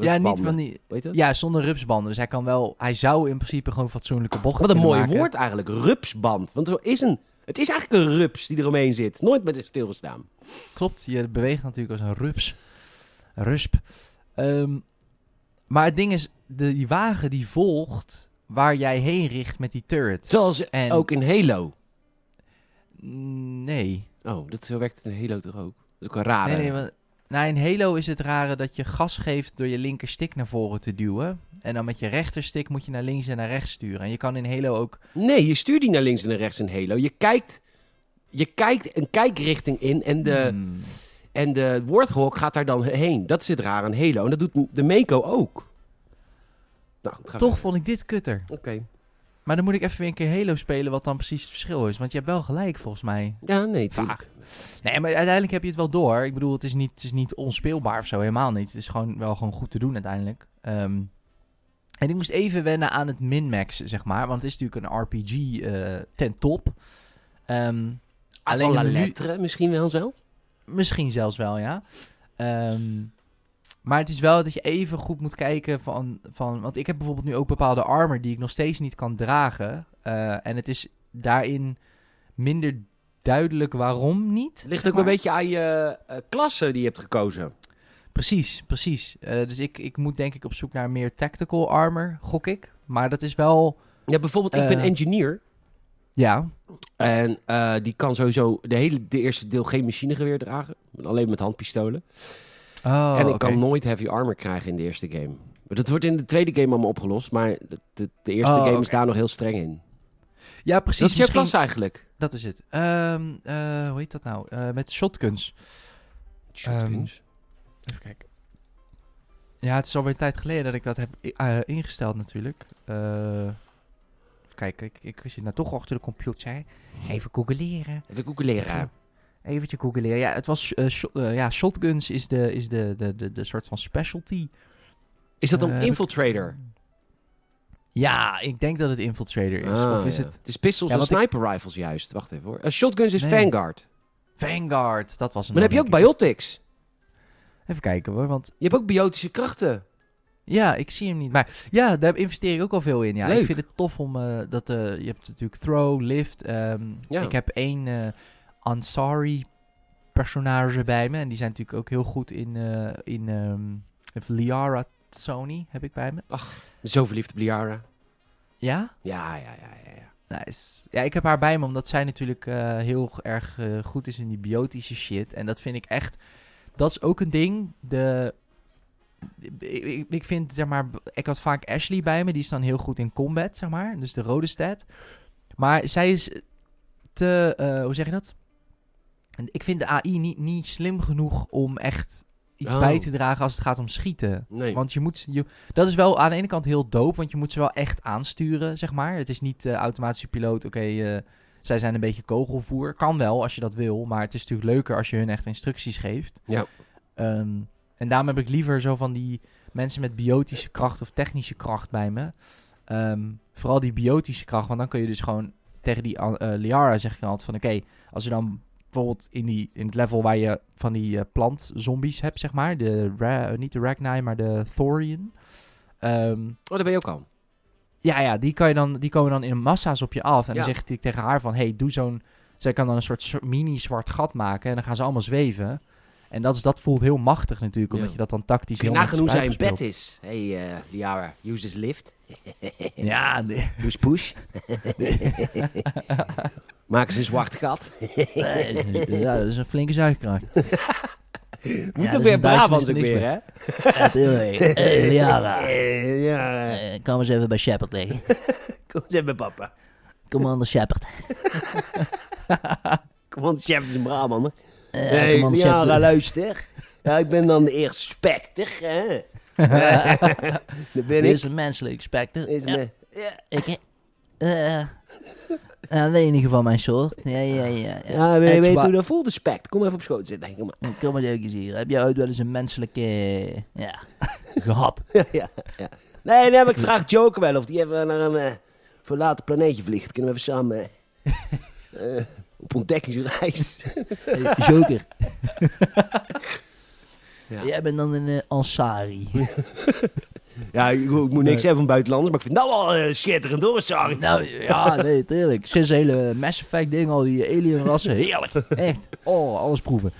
Ja, niet van die... Heet dat? Ja, zonder rupsbanden. Dus hij kan wel... Hij zou in principe gewoon fatsoenlijke bochten Wat een mooi maken. woord eigenlijk, rupsband. Want er is een, het is eigenlijk een rups die eromheen zit. Nooit bij de stilgestaan. Klopt, je beweegt natuurlijk als een rups. Rusp. Ehm, maar het ding is, de, die wagen die volgt waar jij heen richt met die turret. Zoals En- ook in Halo. Nee. Oh, dat, zo werkt het in Halo toch ook? Dat is ook een rare. Nee, nee, want, nou, in Halo is het rare dat je gas geeft door je linker stick naar voren te duwen. En dan met je rechterstick moet je naar links en naar rechts sturen. En je kan in Halo ook... Nee, je stuurt die naar links en naar rechts in Halo. Je kijkt, je kijkt een kijkrichting in en de, Hmm. en de Warthog gaat daar dan heen. Dat is het raar aan Halo. En dat doet de Mako ook. Nou, Toch vond ik dit kutter. Oké. Maar dan moet ik even weer een keer Halo spelen wat dan precies het verschil is. Want je hebt wel gelijk volgens mij. Ja, nee, tuurlijk. Nee, maar uiteindelijk heb je het wel door. Ik bedoel, het is niet, het is niet onspeelbaar of zo, helemaal niet. Het is gewoon wel gewoon goed te doen uiteindelijk. Ehm, en ik moest even wennen aan het min-max, zeg maar. Want het is natuurlijk een RPG eh, ten top. Ehm, Alleen de lettre misschien wel zo. Misschien zelfs wel, ja. Ehm, maar het is wel dat je even goed moet kijken van, van... Want ik heb bijvoorbeeld nu ook bepaalde armor die ik nog steeds niet kan dragen. Eh, en het is daarin minder duidelijk waarom niet. Ligt ook een beetje aan je eh, klasse die je hebt gekozen. Precies, precies. Eh, dus ik, ik moet denk ik op zoek naar meer tactical armor, gok ik. Maar dat is wel... Ja, bijvoorbeeld, ik ben Eh. engineer. Ja, En die kan sowieso de hele de eerste deel geen machinegeweer dragen. Alleen met handpistolen. oh, en ik kan nooit heavy armor krijgen in de eerste game. Dat wordt in de tweede game allemaal opgelost. Maar de, de, de eerste Oh, game is daar nog heel streng in. Ja, precies. dat is misschien- klas eigenlijk. Dat is het. Ehm, eh, hoe heet dat nou? Eh, met shotguns. Shotguns. Even kijken. Ja, het is alweer een tijd geleden dat ik dat heb eh, ingesteld natuurlijk. Eh, even kijken, ik, ik zit nou toch achter de computer. Even googleren. Even ook leren. Eventje googleren. Ja, het was, ja, shotguns is de, is de, de, de, de soort van specialty. Is dat een ik- infiltrator? Ja, ik denk dat het infiltrator is. Ah, of is ja. het Het is pistols Ja, en ik- sniper rifles juist. Wacht even hoor. Eh, shotguns is Nee. Vanguard. Vanguard? Dat was hem Maar dan heb je ook biotics. Even kijken hoor, want Je hebt ook biotische krachten. Ja, ik zie hem niet. Maar ja, daar investeer ik ook al veel in. Ja, Leuk. ik vind het tof om eh, dat eh, je hebt natuurlijk throw, lift. ehm, Ja. Ik heb één Ansari personage bij me en die zijn natuurlijk ook heel goed in in even Liara Sony heb ik bij me. Zo verliefd op Liara. Ja, Ja, ja, ja, ja. ja. nice. Ja, ik heb haar bij me omdat zij natuurlijk eh, heel erg eh, goed is in die biotische shit en dat vind ik echt. Dat is ook een ding. De ik, ik- vind, zeg maar, ik had vaak Ashley bij me. Die is dan heel goed in combat, zeg maar. Dus de rode stat. Maar zij is te, eh, hoe zeg je dat? Ik vind de AI niet, niet slim genoeg om echt iets Oh. bij te dragen als het gaat om schieten. Nee. Want je moet, je, dat is wel aan de ene kant heel dope, want je moet ze wel echt aansturen, zeg maar. Het is niet eh, automatische piloot, oké, eh, zij zijn een beetje kogelvoer. Kan wel als je dat wil, maar het is natuurlijk leuker als je hun echt instructies geeft. Ja. Ehm, en daarom heb ik liever zo van die mensen met biotische kracht of technische kracht bij me. Ehm, vooral die biotische kracht, want dan kun je dus gewoon tegen die eh, Liara zeg ik altijd van oké, als je dan bijvoorbeeld in, die, in het level waar je van die eh, plantzombies hebt, zeg maar, de Ra- eh, niet de Ragnar, maar de Thorian. Ehm, Oh, daar ben je ook al. ja, ja, die, kan je dan, die komen dan in massa's op je af. En Ja. dan zeg ik tegen haar van, hey, doe zo'n... Zij kan dan een soort soort mini zwart gat maken en dan gaan ze allemaal zweven. En dat, is, dat voelt heel machtig natuurlijk, omdat Ja. je dat dan tactisch Kun je heel nagaan hoe netjes zij in bed is? Hey, eh Liara, use this lift. Ja, nee. Use push. Maak ze een zwart gat. ja, dat is een flinke zuigkracht. Moet dat ook weer Brabant ook weer, hè? Liara, ja, kom eens even bij Shepard liggen. kom eens even, papa. Commander Shepard. On, chef is een Brabant. Hè? Eh, Hey, Liara, luister. Ja, ik ben dan de eerste specter, hè? Daar ben ik. een menselijk specter. Is me. Ja. Ik, eh, de enige van mijn soort. Ja, ja, ja. Ja, weet, Ik weet zwa- hoe dat voelt, de spect. Kom even op schoot zitten. Denk maar. Kom maar eens hier. Heb jij ooit wel eens een menselijke... ja, gehad? ja, ja, ja. Nee, nee, maar ik vraag Joker wel of die even naar een eh, verlaten planeetje vliegt. Kunnen we even samen eh, eh, op ontdekkingsreis. Joker. Ja. Jij bent dan een eh, Ansari. ja, ik, ik moet niks hebben van buitenlanders, maar ik vind dat wel eh, schitterend hoor, nou, ja, nee, tuurlijk. Sinds de hele Mass Effect ding, al die alien rassen. Heerlijk. Echt. Oh, alles proeven.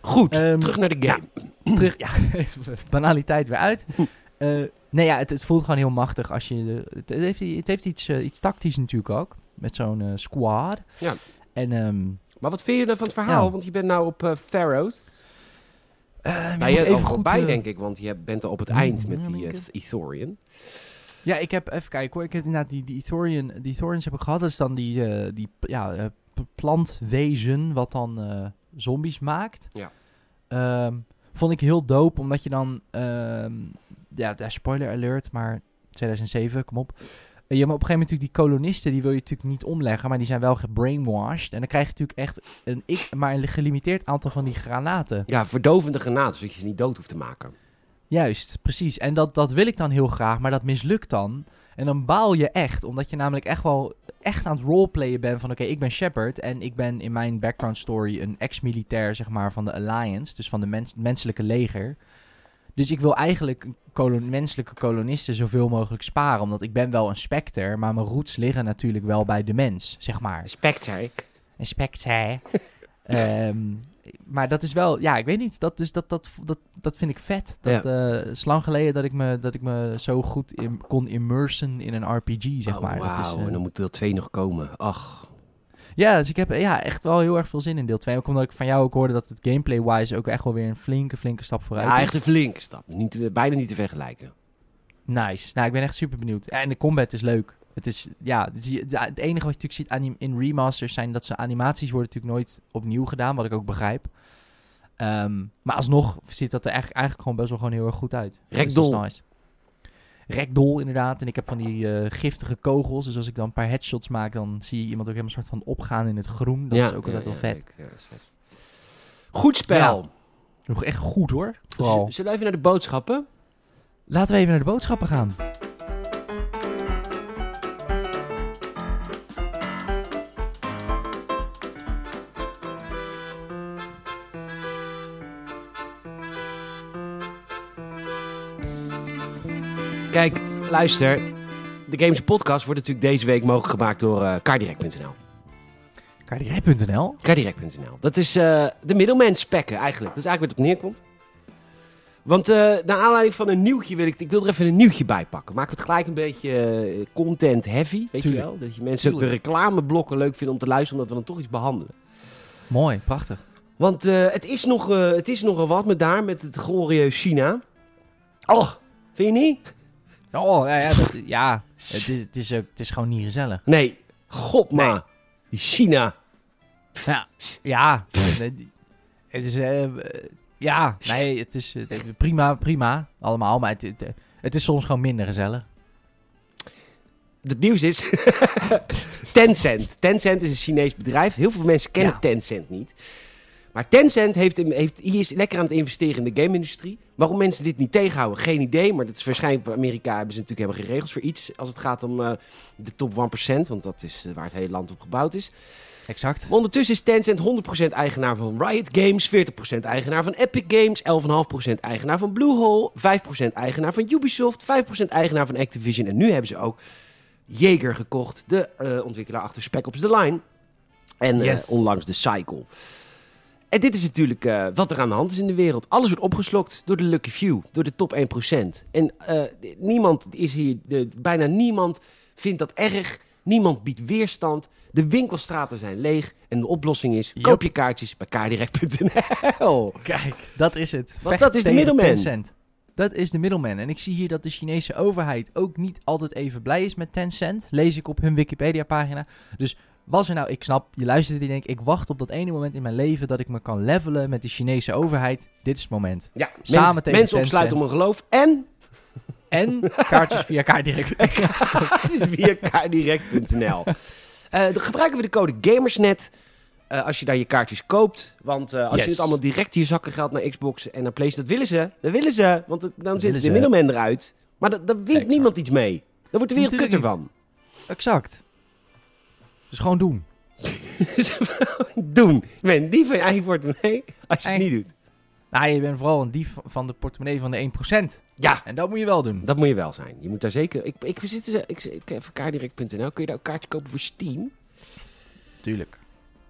Goed, Ehm, terug naar de game. Terug, ja, even banaliteit weer uit. Eh, nee, ja, het, het voelt gewoon heel machtig als je... de- het, het heeft, het heeft iets, iets tactisch natuurlijk ook. Met zo'n squad. Ja. En... ehm Maar wat vind je er van het verhaal? Ja. Want je bent nou op eh Pharaohs. eh, Nou, moet je even even goed, voorbij, eh, denk ik, want je bent er op het Hmm, eind met die eh. Ethorian. Ja, ik heb even kijken hoor. Ik heb inderdaad die, die, Ethorian, die Ethorians heb ik gehad. Dat is dan die, eh, die ja, eh, plantwezen wat dan eh, zombies maakt. Ja. Ehm, vond ik heel dope, omdat je dan... ja, ja, spoiler alert, maar 2007, kom op. Eh, Je hebt op een gegeven moment natuurlijk die kolonisten, die wil je natuurlijk niet omleggen, maar die zijn wel gebrainwashed. En dan krijg je natuurlijk echt een, ik, maar een gelimiteerd aantal van die granaten. Ja, verdovende granaten, zodat je ze niet dood hoeft te maken. Juist, precies. En dat, dat wil ik dan heel graag, maar dat mislukt dan. En dan baal je echt, omdat je namelijk echt wel echt aan het roleplayen bent van... oké, ik ben Shepard en ik ben in mijn background story een ex-militair, zeg maar, van de Alliance. Dus van de mens menselijke leger. Dus ik wil eigenlijk kolon menselijke kolonisten zoveel mogelijk sparen. Omdat ik ben wel een specter, maar mijn roots liggen natuurlijk wel bij de mens, zeg maar. Spectre. Een specter. Ehm, maar dat is wel, ja, ik weet niet. Dat, is, dat, dat, dat, dat vind ik vet. Dat eh, het is lang geleden dat ik me, dat ik me zo goed in, kon immersen in een RPG, zeg oh, maar. Wauw. eh, En dan moet deel 2 nog komen. Ach. Ja, dus ik heb ja, echt wel heel erg veel zin in deel 2. Ook omdat ik van jou ook hoorde dat het gameplay-wise ook echt wel weer een flinke, flinke stap vooruit Ja, is. echt een flinke stap. Niet, bijna niet te vergelijken. Nice. Nou, ik ben echt super benieuwd. En de combat is leuk. Het is, ja, het, enige wat je natuurlijk ziet in remasters zijn dat ze animaties worden natuurlijk nooit opnieuw gedaan, wat ik ook begrijp. Ehm, maar alsnog ziet dat er eigenlijk, eigenlijk gewoon best wel gewoon heel erg goed uit. Dus dat is Ragdoll. nice. Ragdoll, inderdaad. En ik heb van die eh, giftige kogels. Dus als ik dan een paar headshots maak, dan zie je iemand ook helemaal soort van opgaan in het groen. Dat ja, is ook altijd ja, wel vet. leuk. Dat is vet. Goed spel. Nog echt goed hoor. Vooral. Z- Zullen we even naar de boodschappen? Laten we even naar de boodschappen gaan. Kijk, luister. De Games Podcast wordt natuurlijk deze week mogelijk gemaakt door eh cardirect.nl. Cardirect.nl Cardirect.nl. Dat is eh, de middelmens spekken eigenlijk. Dat is eigenlijk wat het op neerkomt. Want eh naar aanleiding van een nieuwtje wil ik... Ik wil er even een nieuwtje bij pakken. Maken we het gelijk een beetje content heavy, weet Tuurlijk. je wel? Dat je mensen ook de reclameblokken leuk vinden om te luisteren, omdat we dan toch iets behandelen. Mooi, prachtig. Want het, is nog, het is nogal wat met daar, met het glorieus China. Oh, vind je niet? Oh, ja, ja, dat, ja het, is, het, is het is gewoon niet gezellig. Nee, god maar. Die China. Ja, ja het is... eh, ja, nee, het is prima, prima. Allemaal, maar het, het, het is soms gewoon minder gezellig. Het nieuws is Tencent. Tencent is een Chinees bedrijf. Heel veel mensen kennen Ja. Tencent niet. Maar Tencent heeft, heeft, hier is lekker aan het investeren in de game-industrie. Waarom mensen dit niet tegenhouden, geen idee. Maar dat is waarschijnlijk bij Amerika hebben ze natuurlijk helemaal geen regels voor iets. Als het gaat om eh, de top 1%, want dat is eh, waar het hele land op gebouwd is. Exact. Maar ondertussen is Tencent 100% eigenaar van Riot Games, 40% eigenaar van Epic Games, 11,5% eigenaar van Bluehole, 5% eigenaar van Ubisoft, 5% eigenaar van Activision. En nu hebben ze ook Jaeger gekocht, de eh, ontwikkelaar achter Spec Ops The Line. En Yes. onlangs de Cycle. En dit is natuurlijk eh, wat er aan de hand is in de wereld. Alles wordt opgeslokt door de lucky few, door de top 1%. En eh, niemand is hier, de, bijna niemand vindt dat erg. Niemand biedt weerstand. De winkelstraten zijn leeg. En de oplossing is, koop je kaartjes bij kaardirect.nl. Kijk, dat is het. Want Vecht dat is de middelman. Tencent. Dat is de middelman. En ik zie hier dat de Chinese overheid ook niet altijd even blij is met Tencent. Lees ik op hun Wikipedia-pagina. Dus was er nou, ik snap, je luistert en denkt, ik wacht op dat ene moment in mijn leven dat ik me kan levelen met de Chinese overheid. Dit is het moment. Ja, Samen mensen, tegen mensen opsluiten om een geloof. En En kaartjes via kaartdirect. is via kaardirect.nl. Eh, dan gebruiken we de code GAMERSNET eh, als je daar je kaartjes koopt. Want eh, als Yes. je het allemaal direct je zakken gaat naar Xbox en naar PlayStation, dat willen ze. Dat willen ze, want het- dan zit de middelman eruit. Maar daar wint niemand iets mee. Daar wordt de wereld kutter niet. van. Exact. Dus gewoon doen. Doen. Je bent die van je eigen portemonnee als je het niet doet. Nou, je bent vooral een dief van de portemonnee van de 1%. Ja, En dat moet je wel doen. dat moet je wel zijn. Je moet daar zeker... Ik, ik, zit, ik, ik, ik, even kaardirect.nl. Kun je daar ook kaartjes kopen voor Steam? Tuurlijk.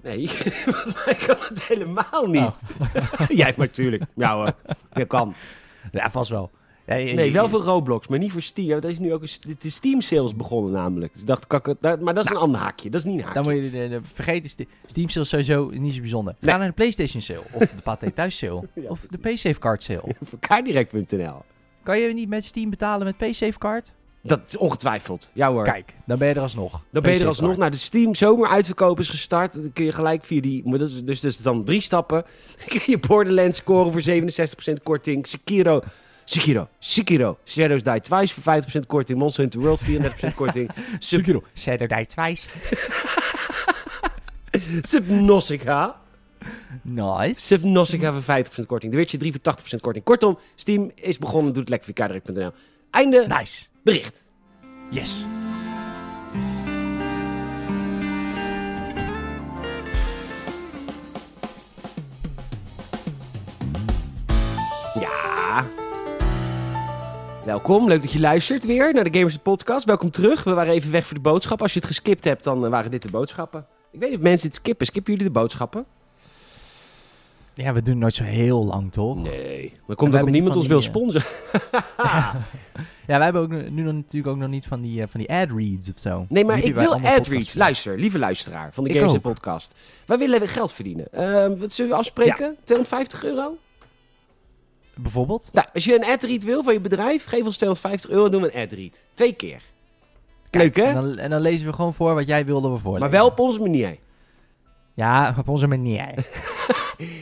Nee, mij kan het helemaal niet. Oh. Jij maar natuurlijk. Ja hoor, dat kan. Ja, vast wel. Ja, Nee, wel voor Roblox, maar niet voor Steam. Ja, dat is nu ook een, de Steam sales begonnen namelijk. Dus dacht, ik dat- maar dat is een ander haakje. Dat is niet een haakje. Dan moet je de, de, de Steam sale sowieso niet zo bijzonder. Ga Nee. naar de PlayStation sale of de Pathé thuis sale Ja, of de PaySafe card sale. voor kaardirect.nl. Kan je niet met Steam betalen met PaySafe card? Dat is ongetwijfeld. Ja hoor. Kijk, dan ben je er alsnog. dan ben je er alsnog. Nou, de Steam zomeruitverkoop is gestart. Dan kun je gelijk via die... Maar dat is, dus, dus dan drie stappen. Dan kun je Borderlands scoren voor 67% korting. Sekiro... Sekiro. Sekiro. Shadows Die Twice voor 50% korting. Monster Hunter World 34% korting. Sekiro. Saturday Twice. Subnautica. Nice. Subnautica voor 50% korting. The Witcher 3 voor 80% korting. Kortom, Steam is begonnen. Doe het lekker via kaardirect.nl. Einde Nice. bericht. Yes. Welkom, leuk dat je luistert weer naar de Gamers Podcast. Welkom terug. We waren even weg voor de boodschap. Als je het geskipt hebt, dan eh, waren dit de boodschappen. Ik weet niet of mensen het skippen. Skippen jullie de boodschappen? Ja, we doen nooit zo heel lang, toch? Nee. Maar we komt ook niemand ons van wil die, sponsoren. Ja, wij hebben ook nu natuurlijk ook nog niet van die, eh, van die ad reads of zo. Nee, maar Die ik wil ad reads. Luister, lieve luisteraar van de Gamers. Podcast. Wij willen weer geld verdienen. Ehm, wat zullen we afspreken? 250 euro? Bijvoorbeeld? Nou, als je een ad read wil van je bedrijf, geef ons 250 euro, doen we een ad read. Twee keer. Leuk, hè? En dan, en dan lezen we gewoon voor wat jij wilde we voorlezen. Maar wel op onze manier. Ja, op onze manier.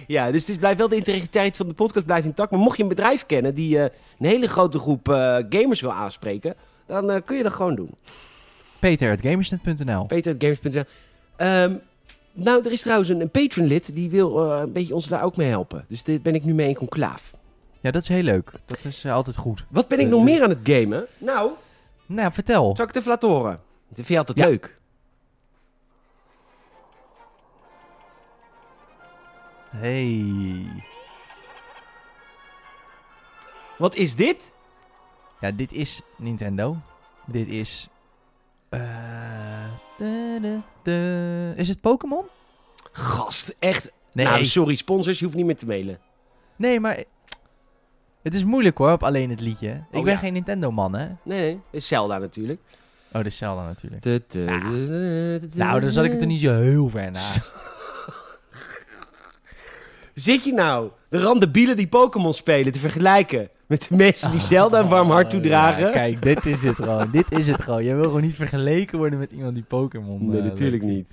Ja, dus het is, blijft wel de integriteit van de podcast blijft intact. Maar mocht je een bedrijf kennen die eh, een hele grote groep eh, gamers wil aanspreken, dan eh, kun je dat gewoon doen. Peter.gamersnet.nl Peter.games.nl Ehm Nou, er is trouwens een, een Patreon-lid die wil een beetje ons daar ook mee helpen. Dus dit ben ik nu mee in conclaaf. Ja, dat is heel leuk. Dat is eh, altijd goed. Wat ben ik Eh, nog de- meer aan het gamen? Nou, Nou, vertel. zal ik het even laten horen? Dat vind je altijd Ja. leuk. Hey. Wat is dit? Ja, dit is Nintendo. Dit is... eh. Is het Pokémon? Gast, echt. Nee. Nou, sorry, sponsors, je hoeft niet meer te mailen. nee, maar... Het is moeilijk hoor, op alleen het liedje. ik Oh, ben ja. geen Nintendo-man, hè? Nee, nee, het is Zelda natuurlijk. Oh, is Zelda natuurlijk. Nou, Nou, dan zat ik het er niet zo heel ver naast. Zit je nou de randebielen die Pokémon spelen te vergelijken met de mensen die Zelda een warm hart toedragen? Ja, kijk, dit is het gewoon. dit is het gewoon. Jij wil gewoon niet vergeleken worden met iemand die Pokémon... nee, eh, natuurlijk niet.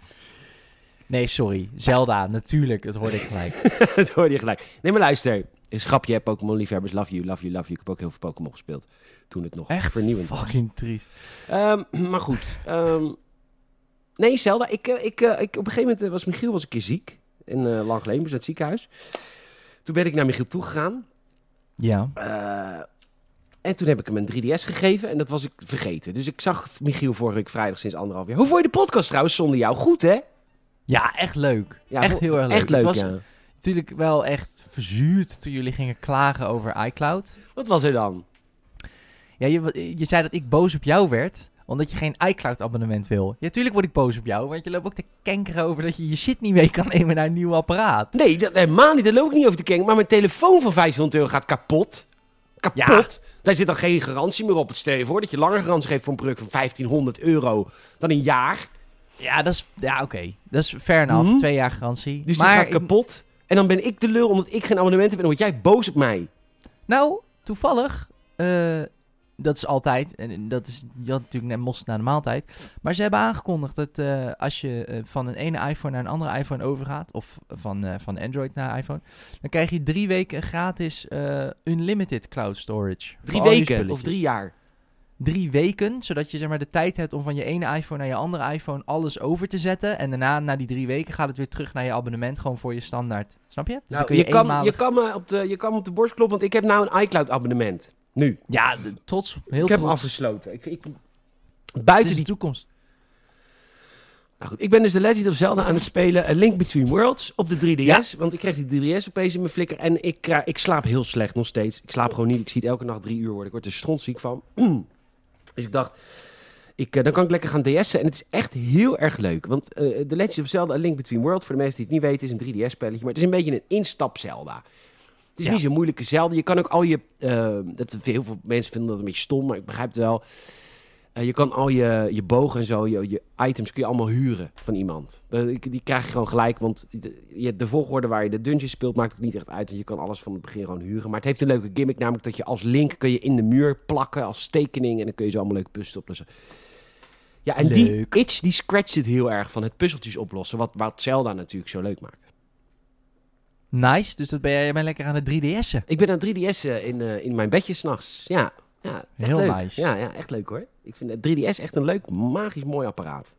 Nee, sorry. Zelda, natuurlijk. Dat hoorde ik gelijk. dat hoorde je gelijk. Nee, maar luister. Een grapje, hè, Pokémon-liefhebbers. Love you, love you, love you. Ik heb ook heel veel Pokémon gespeeld. Toen het nog Echt? vernieuwend was. Fucking triest. Ehm, maar goed. ehm, nee, Zelda. Ik, eh, ik, eh, ik, op een gegeven moment eh, was Michiel was een keer ziek. En eh, lang geleden, was in het ziekenhuis. Toen ben ik naar Michiel toegegaan. Ja. En toen heb ik hem een 3DS gegeven. En dat was ik vergeten. Dus ik zag Michiel vorige week vrijdag sinds anderhalf jaar. Hoe vond je de podcast trouwens zonder jou? Goed, hè? Ja, echt leuk. Ja, echt heel erg leuk. Echt leuk, Het was ja. Natuurlijk wel echt verzuurd toen jullie gingen klagen over iCloud. Wat was er dan? Ja, je, je zei dat ik boos op jou werd, omdat je geen iCloud-abonnement wil. Ja, tuurlijk word ik boos op jou, want je loopt ook te kenkeren over dat je je shit niet mee kan nemen naar een nieuw apparaat. Nee, dat, helemaal niet. Daar loop ik niet over te kijken. Maar mijn telefoon van 500 euro gaat kapot. Kapot. Daar zit dan geen garantie meer op. Het stel je voor dat je langer garantie geeft voor een product van 1500 euro dan een jaar. Ja, dat is, ja oké. Dat is fair enough. Mhm. Twee jaar garantie. Dus maar die gaat kapot. En dan ben ik de lul omdat ik geen abonnement heb. En dan word jij boos op mij. Nou, toevallig, eh, dat is altijd, en dat is je had natuurlijk net mosterd na de maaltijd. Maar ze hebben aangekondigd dat eh, als je eh, van een ene iPhone naar een andere iPhone overgaat, of van, van Android naar iPhone, dan krijg je drie weken gratis unlimited cloud storage. Drie weken of drie jaar. Drie weken, zodat je zeg maar de tijd hebt om van je ene iPhone naar je andere iPhone alles over te zetten. En daarna, na die drie weken, gaat het weer terug naar je abonnement, gewoon voor je standaard. Snap je? Dus Nou, kun je, kan, eenmalig- je, kan me op de, je kan me op de borst kloppen, want ik heb nou een iCloud abonnement. Nu. Ja, de- trots. Heel ik heb hem afgesloten. Ik, ik, buiten die toekomst. Nou goed, ik ben dus de Legend of Zelda aan het spelen. A Link Between Worlds op de 3DS. Want ik kreeg die 3DS opeens in mijn flikker. En ik, kra- ik slaap heel slecht nog steeds. Ik slaap gewoon niet. Ik zie het elke nacht drie uur worden. Ik word er strontziek van. dus ik dacht, ik, eh, dan kan ik lekker gaan DS'en. En het is echt heel erg leuk. Want eh The Legend of Zelda A Link Between Worlds, voor de mensen die het niet weten, is een 3DS-spelletje. Maar het is een beetje een instap Zelda. Het is Ja. niet zo'n moeilijke Zelda. Je kan ook al je... eh, dat, heel veel mensen vinden dat een beetje stom, maar ik begrijp het wel. Eh, je kan al je, je bogen en zo, je, je items kun je allemaal huren van iemand. Die, die krijg je gewoon gelijk, want de, de volgorde waar je de dungeon speelt maakt ook niet echt uit. Want je kan alles van het begin gewoon huren. Maar het heeft een leuke gimmick, namelijk dat je als link kun je in de muur plakken als tekening. En dan kun je zo allemaal leuke puzzels oplossen. Ja, en die itch die scratcht het heel erg van het puzzeltjes oplossen. Wat, wat Zelda natuurlijk zo leuk maakt. Nice, dus dat ben jij, jij bent lekker aan de 3DS'en. Ik ben aan 3DS in, eh, in mijn bedje s'nachts. Ja, ja Heel leuk. nice. Ja, ja, echt leuk hoor. Ik vind het 3DS echt een leuk, magisch mooi apparaat.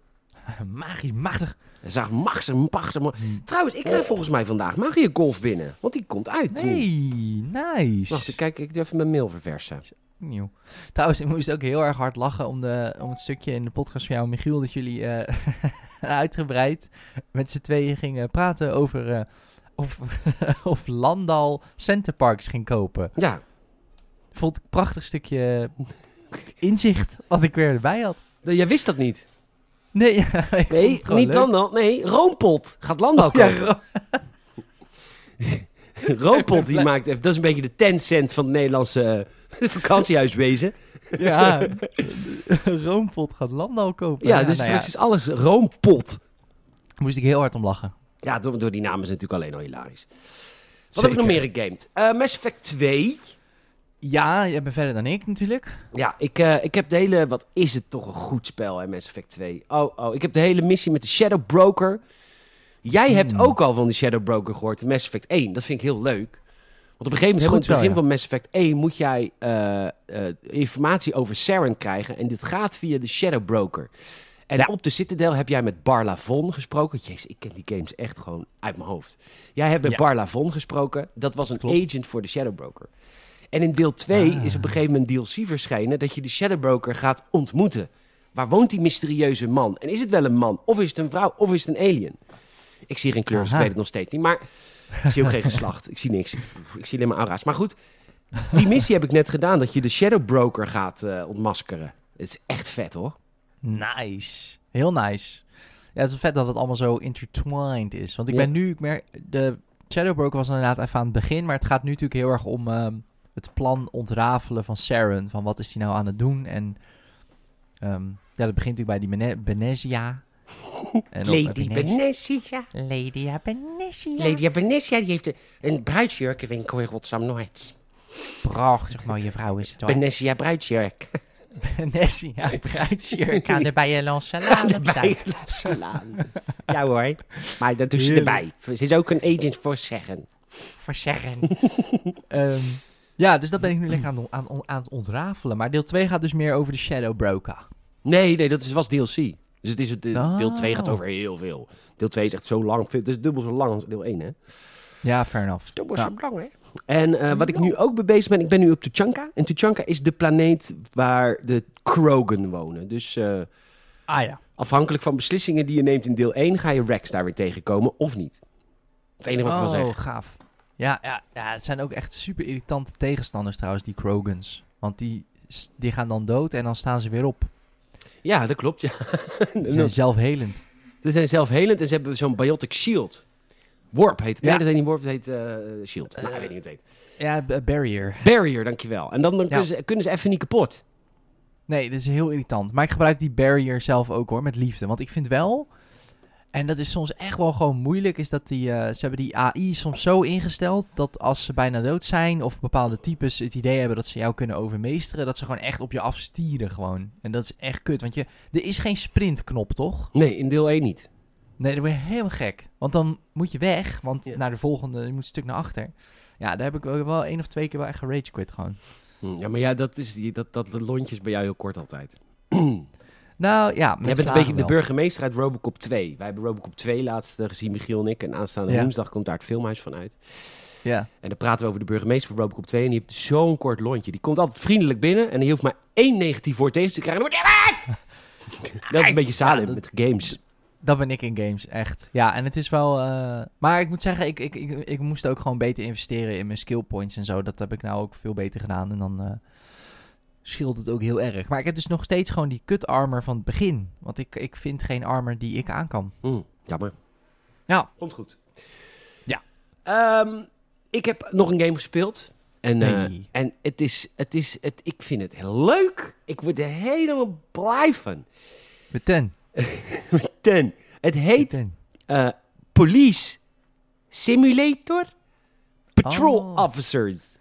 Magisch, machtig. Zag machtig, machtig mooi. Trouwens, ik krijg volgens mij vandaag Magie Golf binnen. Want die komt uit. nu. Nee, nice. Wacht, ik kijk ik doe even mijn mail verversen. Nieuw. Trouwens, ik moest ook heel erg hard lachen om, de, om het stukje in de podcast van jou, Michiel, dat jullie eh, uitgebreid met z'n tweeën gingen praten over eh, of, of Landal Centerparks ging kopen. Ja, Vond ik een prachtig stukje inzicht wat ik weer erbij had. jij wist dat niet. Nee, ja, Nee, niet leuk. Landal. Nee, Roompot gaat Landal Ja, kopen. Ro- Roompot die maakt even... Dat is een beetje de 10 cent van het Nederlandse eh, vakantiehuiswezen. ja, Roompot gaat Landal kopen. Ja, dus nou straks is alles Roompot. moest ik heel hard om lachen. Ja, door, door die namen is natuurlijk alleen al hilarisch. Wat heb ik nog meer gegamed? Eh Mass Effect 2. Ja, jij bent verder dan ik natuurlijk. Ja, ik, eh, ik heb de hele... Wat is het toch een goed spel, hè, Mass Effect 2. Oh, oh, ik heb de hele missie met de Shadow Broker. Jij hebt Hmm. ook al van die Shadow Broker gehoord, de Mass Effect 1. Dat vind ik heel leuk. Want op een gegeven moment, in het begin ja. van Mass Effect 1, moet jij eh, eh, informatie over Saren krijgen. En dit gaat via de Shadow Broker. En Ja. op de Citadel heb jij met Barla Von gesproken. Jezus, ik ken die games echt gewoon uit mijn hoofd. Jij hebt met Ja. Barla Von gesproken. Dat was Dat een klopt. agent voor de Shadow Broker. En in deel 2 Ah. is op een gegeven moment DLC verschenen dat je de Shadow Broker gaat ontmoeten. Waar woont die mysterieuze man? En is het wel een man? Of is het een vrouw? Of is het een alien? Ik zie geen kleur, dus ik weet het nog steeds niet. Maar ik zie ook geen geslacht. Ik zie niks. Ik zie alleen maar aura's. Maar goed, die missie heb ik net gedaan. Dat je de Shadow Broker gaat eh, ontmaskeren. Het is echt vet hoor. Nice. Heel nice. Ja, het is vet dat het allemaal zo intertwined is. Want ik Ja. ben nu, ik merk, de Shadow Broker was inderdaad even aan het begin, maar het gaat nu natuurlijk heel erg om ehm, het plan ontrafelen van Saren. Van wat is hij nou aan het doen? En ehm, ja, dat begint natuurlijk bij die Bene Benezia. En op- Lady Benessia. Lady Benessia. Lady Benessia die heeft een, een bruidsjurkenwinkel in Rotterdam-Noord. Prachtig mooie vrouw is het hoor. Benessia bruidsjurk. Uit Bruidsjurk. Kan er bij je lansalade op Bij staan. slaan. Ja hoor. Maar dat doet ze erbij. Ze is ook een agent voor zeggen. Voor zeggen. Ehm, ja, dus dat ben ik nu lekker aan, het- aan, aan het ontrafelen. Maar deel 2 gaat dus meer over de Shadow Broker. Nee, nee, dat is, was DLC. Dus het is, het, Oh. deel 2 gaat over heel veel. Deel 2 is echt zo lang. Het is dubbel zo lang als deel 1, hè? Ja, fair enough. Dubbel zo lang, hè? En eh, wat ik nu ook mee bezig ben, ik ben nu op Tuchanka. En Tuchanka is de planeet waar de Krogan wonen. Dus eh, Ah ja. afhankelijk van beslissingen die je neemt in deel 1, ga je Rex daar weer tegenkomen of niet. Het enige wat ik wil Oh, zeggen. gaaf. Ja, ja, ja, het zijn ook echt super irritante tegenstanders trouwens, die Krogans. Want die, die gaan dan dood en dan staan ze weer op. Ja, dat klopt, ja. Ze zijn zelfhelend. Ze zijn zelfhelend en ze hebben zo'n biotic shield. Warp heet het. Nee, Ja. dat heet niet Warp, dat heet eh, shield. nou, ik weet niet hoe het heet. Ja, barrier. Barrier, dankjewel. En dan, dan Ja. kunnen, ze, kunnen ze even niet kapot. Nee, dat is heel irritant. Maar ik gebruik die barrier zelf ook hoor, met liefde. Want ik vind wel, en dat is soms echt wel gewoon moeilijk, is dat die, eh, ze hebben die AI soms zo ingesteld dat als ze bijna dood zijn of bepaalde types het idee hebben dat ze jou kunnen overmeesteren, dat ze gewoon echt op je afstieren gewoon. En dat is echt kut, want je, er is geen sprintknop toch? Nee, in deel 1 niet. Nee, dan word je helemaal gek. Want dan moet je weg, want Ja. naar de volgende, je moet een stuk naar achter. Ja, daar heb ik wel één of twee keer wel echt gerage quit gewoon. Hm, Ja, maar ja, dat, is, die- dat, dat, dat lontje is bij jou heel kort altijd. Nou ja, met Jij bent een beetje de burgemeester uit Robocop 2. Wij hebben Robocop 2 laatst eh, gezien, Michiel en ik. En aanstaande Ja. woensdag komt daar het filmhuis van uit. Ja. En dan praten we over de burgemeester van Robocop 2. En die heeft zo'n kort lontje. Die komt altijd vriendelijk binnen. En die hoeft maar één negatief woord tegen te krijgen. Dat is een beetje Salem dat- met games. Dat ben ik in games, echt. Ja, en het is wel... eh, Maar ik moet zeggen, ik, ik, ik, ik moest ook gewoon beter investeren in mijn skill points en zo. Dat heb ik nou ook veel beter gedaan. En dan eh scheelt het ook heel erg. Maar ik heb dus nog steeds gewoon die kut armor van het begin. Want ik, ik vind geen armor die ik aan kan. Hm, jammer. Ja. Komt goed. Ja. Ehm, ik heb nog een game gespeeld. En, eh, Hey. en het is, het is, het, ik vind het heel leuk. Ik word er helemaal blij van. Met ten. Ten. Het heet ten. eh, Police Simulator Patrol Oh. Officers.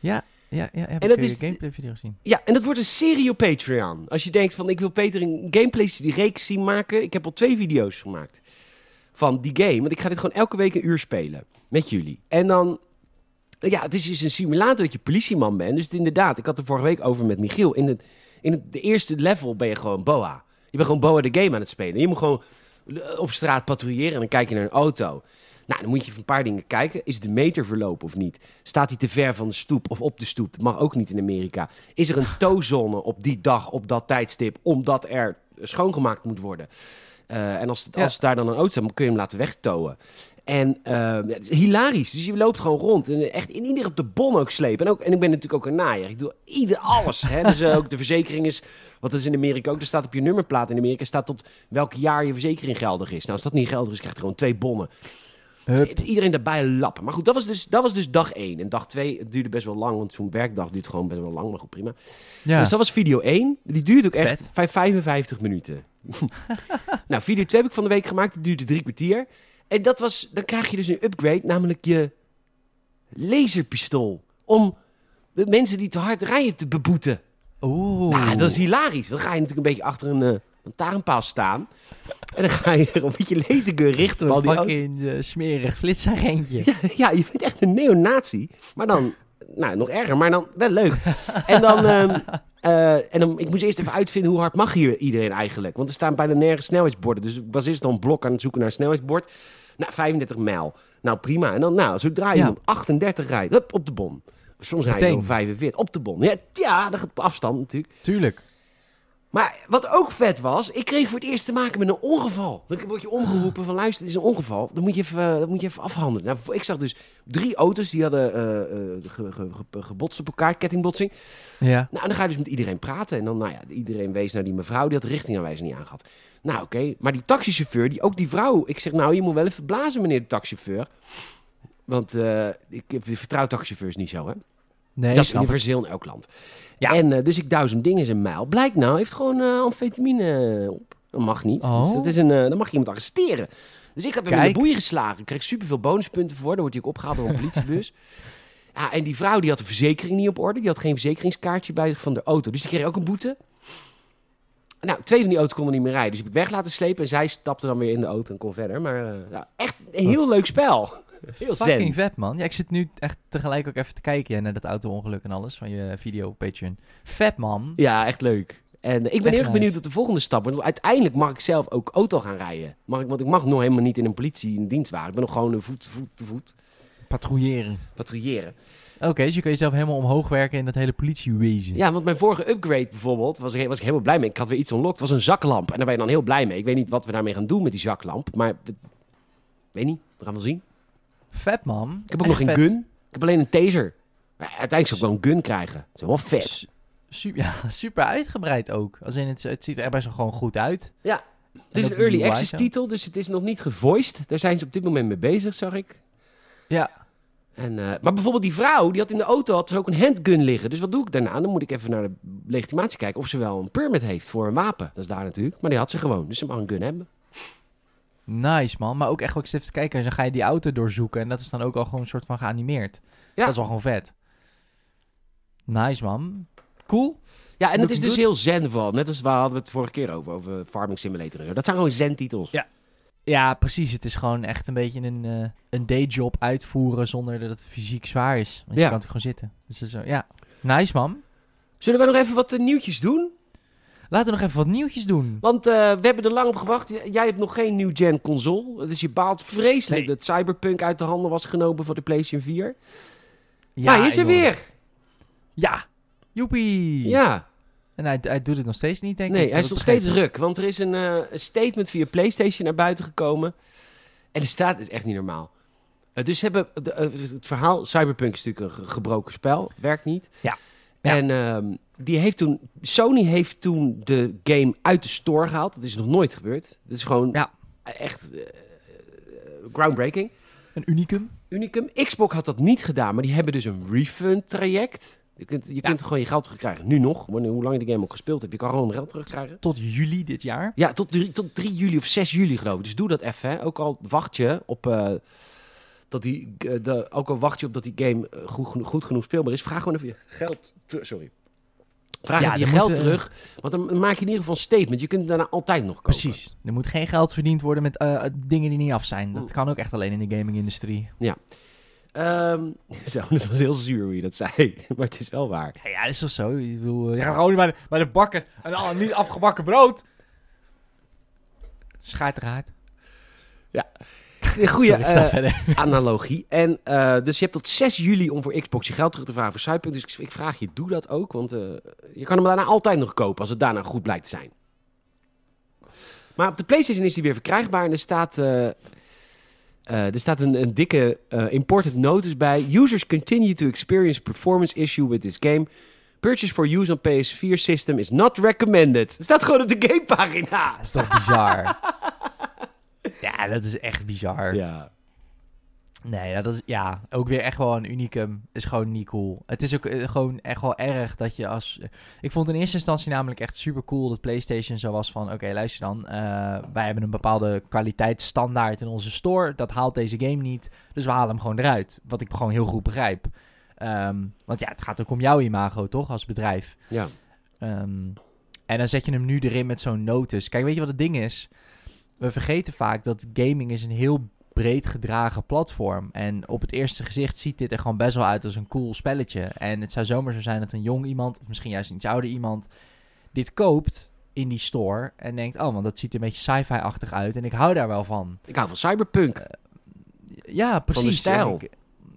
Ja, ja, ja. Heb En ik dat is- gameplay video gezien. Ja, en dat wordt een serie op Patreon. Als je denkt van, ik wil Peter een gameplay die reeks zien maken. Ik heb al twee video's gemaakt van die game. Want ik ga dit gewoon elke week een uur spelen met jullie. En dan, ja, het is dus een simulator dat je politieman bent. Dus het, inderdaad, ik had er vorige week over met Michiel. In, het, in het, de eerste level ben je gewoon boa. Je bent gewoon boa de game aan het spelen. Je moet gewoon eh, op straat patrouilleren en dan kijk je naar een auto. Nou, dan moet je van een paar dingen kijken. Is de meter verlopen of niet? Staat hij te ver van de stoep of op de stoep? Dat mag ook niet in Amerika. Is er een toozone op die dag, op dat tijdstip, omdat er schoongemaakt moet worden? Eh, en als, Ja. als daar dan een auto staat, kun je hem laten wegtowen. En eh, het is hilarisch. Dus je loopt gewoon rond. En echt in ieder op de bon ook slepen. En, ook, en ik ben natuurlijk ook een naaier. Ik doe ieder alles. Hè? Dus eh, ook de verzekering is, wat is in Amerika ook, er staat op je nummerplaat in Amerika, staat tot welk jaar je verzekering geldig is. Nou, als dat niet geldig is, krijg je gewoon twee bonnen. Hup. Iedereen daarbij lappen. Maar goed, dat was dus, dat was dus dag 1. En dag 2 het duurde best wel lang, want zo'n werkdag duurt gewoon best wel lang. Maar goed, prima. Ja. Dus dat was video 1. Die duurt ook echt Vet. vijf- 55 minuten. nou, video 2 heb ik van de week gemaakt. Die duurde drie kwartier. En dat was, dan krijg je dus een upgrade, namelijk je laserpistool. Om de mensen die te hard rijden te beboeten. Oeh. Nou, dat is hilarisch. Dan ga je natuurlijk een beetje achter een uh, lantaarnpaal staan. En dan ga je een beetje lasergun richten op al die fucking uh, smerig flitsagentje. Ja, ja, je bent echt een neonazi. Maar dan, nou, nog erger, maar dan wel leuk. en dan, ehm, eh, en dan, ik moest eerst even uitvinden hoe hard mag hier iedereen eigenlijk. Want er staan bijna nergens snelheidsborden. Dus ik was eerst dan een blok aan het zoeken naar een snelheidsbord. Nou, 35 mijl. Nou, prima. En dan, nou, zodra je Ja. op 38 rijdt, hup, op de bon. Soms rijd je Meteen. op 45, op de bon. Ja, ja, dat gaat op afstand natuurlijk. Tuurlijk. Maar wat ook vet was, ik kreeg voor het eerst te maken met een ongeval. Dan word je omgeroepen van luister, het is een ongeval. Dat moet je even, eh, dat moet je even afhandelen. Nou, ik zag dus drie auto's die hadden eh, eh, ge- ge- ge- gebotst op elkaar, kettingbotsing. Ja. Nou, en dan ga je dus met iedereen praten. En dan, nou ja, iedereen wees naar die mevrouw, die had de richtingaanwijzing niet aangehad. Nou, oké. Maar die taxichauffeur, die ook die vrouw... Ik zeg, nou, je moet wel even blazen, meneer de taxichauffeur. Want ik, ik vertrouw taxichauffeurs niet zo, hè. Nee, dat is ik. universeel in elk land. Ja. En eh, dus ik duizend dingen in zijn mijl. Blijkt nou, heeft gewoon eh amfetamine op. Dat mag niet. Oh. Dus dat is een, eh, dan mag je iemand arresteren. Dus ik heb hem in Kijk. de boeien geslagen. Ik kreeg superveel bonuspunten voor. Dan wordt hij ook opgehaald door een politiebus. ja, en die vrouw die had de verzekering niet op orde. Die had geen verzekeringskaartje bij zich van de auto. Dus die kreeg ook een boete. Nou, twee van die auto's konden niet meer rijden. Dus heb ik weg laten slepen en zij stapte dan weer in de auto en kon verder. Maar ja, echt een heel leuk spel. Heel Fucking vet, man. Ja, ik zit nu echt tegelijk ook even te kijken naar dat auto-ongeluk en alles van je video Patreon. Vet, man. Ja, echt leuk. En ik ben Echt heel erg nice. benieuwd wat de volgende stap wordt. Want uiteindelijk mag ik zelf ook auto gaan rijden. Mag ik, want ik mag nog helemaal niet in een politie in dienstwagen. Ik ben nog gewoon een voet, voet voet Patrouilleren. patrouilleren. Oké, dus je kan jezelf helemaal omhoog werken in dat hele politiewezen. Ja, want mijn vorige upgrade bijvoorbeeld was ik, was ik helemaal blij mee. Ik had weer iets unlocked. Was een zaklamp. En daar ben je dan heel blij mee. Ik weet niet wat we daarmee gaan doen met die zaklamp. Maar weet niet. We gaan wel zien. Vet, man. Ik heb ook nog geen gun. Ik heb alleen een taser. Maar uiteindelijk zou ik wel een gun krijgen. Dat is wel vet. Su- su- ja, super uitgebreid ook. Als in het, het ziet er best wel gewoon goed uit. Het is een early access titel, dus het is nog niet gevoiced. Daar zijn ze op dit moment mee bezig, zag ik. Ja. En, eh, maar bijvoorbeeld die vrouw, die had in de auto had dus ook een handgun liggen. Dus wat doe ik daarna? Dan moet ik even naar de legitimatie kijken of ze wel een permit heeft voor een wapen. Dat is daar natuurlijk. Maar die had ze gewoon, dus ze mag een gun hebben. Nice, man. Maar ook echt ook eens even te kijken. En dan ga je die auto doorzoeken. En dat is dan ook al gewoon een soort van geanimeerd. Ja. Dat is wel gewoon vet. Nice, man. Cool. Ja, en het is dus heel zen vooral. Net als waar hadden we het vorige keer over, over Farming Simulator. en zo. Dat zijn gewoon zen titels. Ja. Ja, precies. Het is gewoon echt een beetje een, eh een dayjob uitvoeren zonder dat het fysiek zwaar is. Want Ja. je kan het gewoon zitten. Dus zo, ja. Nice, man. Zullen we nog even wat eh, nieuwtjes doen? Laten we nog even wat nieuwtjes doen. Want eh, we hebben er lang op gewacht. Jij hebt nog geen new gen console. Dus je baalt vreselijk Nee. dat Cyberpunk uit de handen was genomen voor de PlayStation 4. Ja, maar hij is er weer. Ja. Joepie. Ja. En hij, hij doet het nog steeds niet, denk ik. Nee, hij is nog steeds ruk. Want er is een, eh, een statement via PlayStation naar buiten gekomen. En de staat is echt niet normaal. Eh, dus hebben de, het verhaal. Cyberpunk is natuurlijk een ge- gebroken spel. Werkt niet. Ja. Ja. En ehm, die heeft toen. Sony heeft toen de game uit de store gehaald. Dat is nog nooit gebeurd. Dat is gewoon Ja. echt eh, groundbreaking. Een unicum. Unicum. Xbox had dat niet gedaan, maar die hebben dus een refund traject. Je kunt, je kunt gewoon je geld terugkrijgen. Nu nog, wanneer, hoe lang je de game ook gespeeld hebt. Je kan gewoon geld terugkrijgen. Tot juli dit jaar. Ja, tot 3, tot 3 juli of 6 juli geloof ik. Dus doe dat even. Hè. Ook al wacht je op... eh, dat die, eh, de, ook al wacht je op dat die game goed, genoeg- goed genoeg speelbaar is. Vraag gewoon even je geld terug. Sorry. Vraag Ja, je dan geld moet, eh, terug. Want dan maak je in ieder geval een statement. Je kunt het daarna altijd nog kopen. Precies. Er moet geen geld verdiend worden met eh, dingen die niet af zijn. Dat kan ook echt alleen in de gaming-industrie. Ehm, zo, dat was heel zuur hoe je dat zei. Maar het is wel waar. Ja, ja, dat is toch zo. Ik bedoel, eh, je gaat gewoon bij de, bij de bakker en al niet afgebakken brood. Schaart eruit. Een goede Sorry, eh, verder. analogie. En eh, dus je hebt tot 6 juli om voor Xbox je geld terug te vragen voor Cyberpunk. Dus ik, ik vraag je, doe dat ook. Want eh, je kan hem daarna altijd nog kopen als het daarna goed blijkt te zijn. Maar op de PlayStation is die weer verkrijgbaar. En er staat, er staat een, een dikke important notice bij. Users continue to experience performance issue with this game. Purchase for use on PS4 system is not recommended. Staat gewoon op de gamepagina. Dat is toch bizar? ja, dat is echt bizar. Ja. Nee, dat is ja, ook weer echt wel een unicum. Is gewoon niet cool. Het is ook eh, gewoon echt wel erg dat je als. Ik vond in eerste instantie namelijk echt super cool dat PlayStation zo was van: oké, luister dan. eh, wij hebben een bepaalde kwaliteitsstandaard in onze store. Dat haalt deze game niet. Dus we halen hem gewoon eruit. Wat ik gewoon heel goed begrijp. Ehm, want ja, het gaat ook om jouw imago, toch? Als bedrijf. Ja. Ehm, en dan zet je hem nu erin met zo'n notus. Kijk, weet je wat het ding is? We vergeten vaak dat gaming is een heel breed gedragen platform. En op het eerste gezicht ziet dit er gewoon best wel uit als een cool spelletje. En het zou zomaar zo zijn dat een jong iemand, of misschien juist een iets ouder iemand, dit koopt in die store en denkt, oh, want dat ziet er een beetje sci-fi-achtig uit en ik hou daar wel van. Ik hou van Cyberpunk. Ja, precies. stijl. En ik-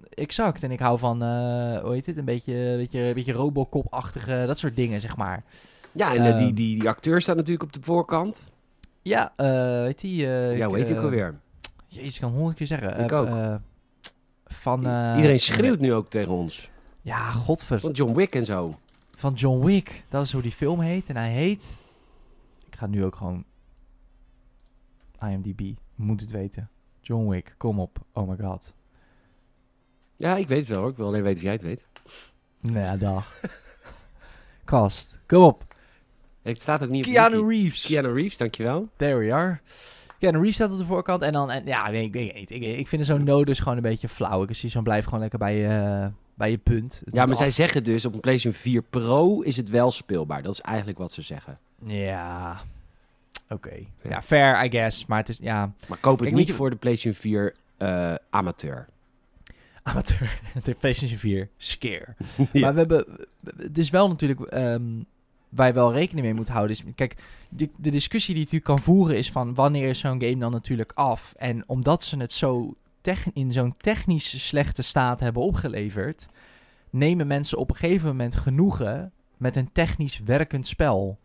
exact. En ik hou van, eh, hoe heet het, een beetje, beetje, beetje Robocop-achtige, dat soort dingen, zeg maar. Ja, en eh, die, Ehm. die, die acteur staat natuurlijk op de voorkant. Ja, eh weet die? eh, ja, ik, hoe heet die ook eh, alweer? Jezus, ik kan honderd keer zeggen. Ik Eh, ook. eh, van... eh, Iedereen schreeuwt nu ook tegen ons. Ja, godver. Van John Wick en zo. Van John Wick. Dat is hoe die film heet. En hij heet... Ik ga nu ook gewoon... IMDb. Moet het weten. John Wick, kom op. Oh my god. Ja, ik weet het wel hoor. Ik wil alleen weten of jij het weet. Nou, dag. Kast. Kom op. Het staat ook niet op Keanu wiki. Reeves. Keanu Reeves, dankjewel. There we are. Keanu Reeves staat op de voorkant. En dan... En, ja, ik weet niet. Ik, ik vind zo'n nodus gewoon een beetje flauw. Ik zie zo'n blijf gewoon lekker bij je, bij je punt. Het Ja, maar zij zeggen dus op een PlayStation 4 Pro is het wel speelbaar. Dat is eigenlijk wat ze zeggen. Ja, oké. Ja, fair, I guess. Maar het is, ja, Maar koop het Kijk, niet je- voor de PlayStation 4 eh, amateur. amateur. de PlayStation 4, scare. Ja. Maar we hebben, het is wel natuurlijk, ehm, waar je wel rekening mee moet houden. Is, kijk, de, de discussie die je natuurlijk kan voeren is van wanneer is zo'n game dan natuurlijk af? En omdat ze het zo in zo'n technisch slechte staat hebben opgeleverd, nemen mensen op een gegeven moment genoegen met een technisch werkend spel.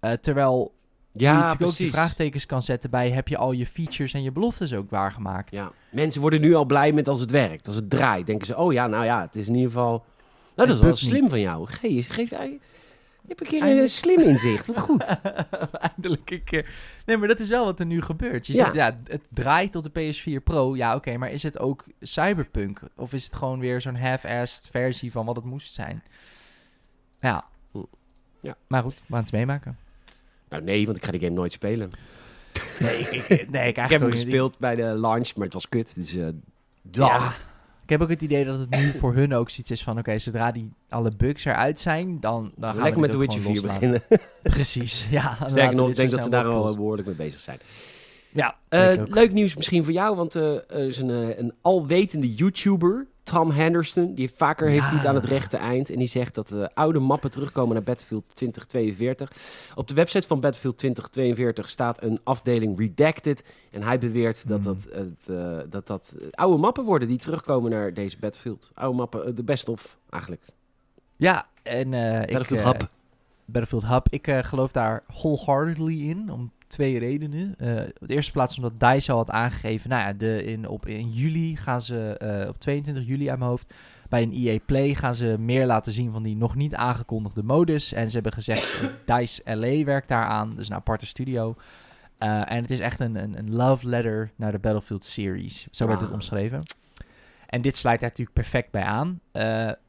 Eh, terwijl je Ja, natuurlijk ook die precies. vraagtekens kan zetten bij heb je al je features en je beloftes ook waargemaakt. Ja. Mensen worden nu al blij met als het werkt. Als het draait, denken ze, oh ja, nou ja, het is in ieder geval... Nou, dat is wel slim niet. van jou. Ge geeft hij... Je hebt een keer een Eindelijk. slim inzicht. Wat goed. Eindelijk een keer. Nee, maar dat is wel wat er nu gebeurt. Je Ja. ziet, ja, het draait op de PS4 Pro. Ja, oké, maar is het ook Cyberpunk? Of is het gewoon weer zo'n half-assed versie van wat het moest zijn? Ja. Ja. Maar goed, we gaan het meemaken. Nou nee, want ik ga die game nooit spelen. Nee, ik, ik, nee, ik, Ik heb hem gespeeld bij de launch, maar het was kut. Dus eh dag. Ja. Ik heb ook het idee dat het nu voor hun ook zoiets is van... Oké, zodra die alle bugs eruit zijn, dan, dan gaan Lekker we met The ook Witcher 4 gewoon loslaten. beginnen. Precies, ja. Sterker nog, ik denk dat ze daar al eh, behoorlijk mee bezig zijn. Ja, Eh, leuk nieuws misschien voor jou, want eh, er is een, een alwetende YouTuber, Tom Henderson. Die vaker heeft hij het aan het rechte eind. En die zegt dat de oude mappen terugkomen naar Battlefield 2042. Op de website van Battlefield 2042 staat een afdeling Redacted. En hij beweert dat Hmm. dat, het, eh, dat dat oude mappen worden die terugkomen naar deze Battlefield. Oude mappen, eh, de best of eigenlijk. Ja, en eh ik... Battlefield eh, Hub. Battlefield Hub. Ik eh, geloof daar wholeheartedly in, om twee redenen. Eh, op de eerste plaats omdat DICE al had aangegeven, nou ja, de, in, op, in juli gaan ze, eh, op 22 juli uit mijn hoofd, bij een EA Play gaan ze meer laten zien van die nog niet aangekondigde modus. En ze hebben gezegd, eh, DICE LA werkt daar aan, dus een aparte studio. En het is echt een, een, een love letter naar de Battlefield series. Zo werd het Ah. omschreven. En dit sluit daar natuurlijk perfect bij aan.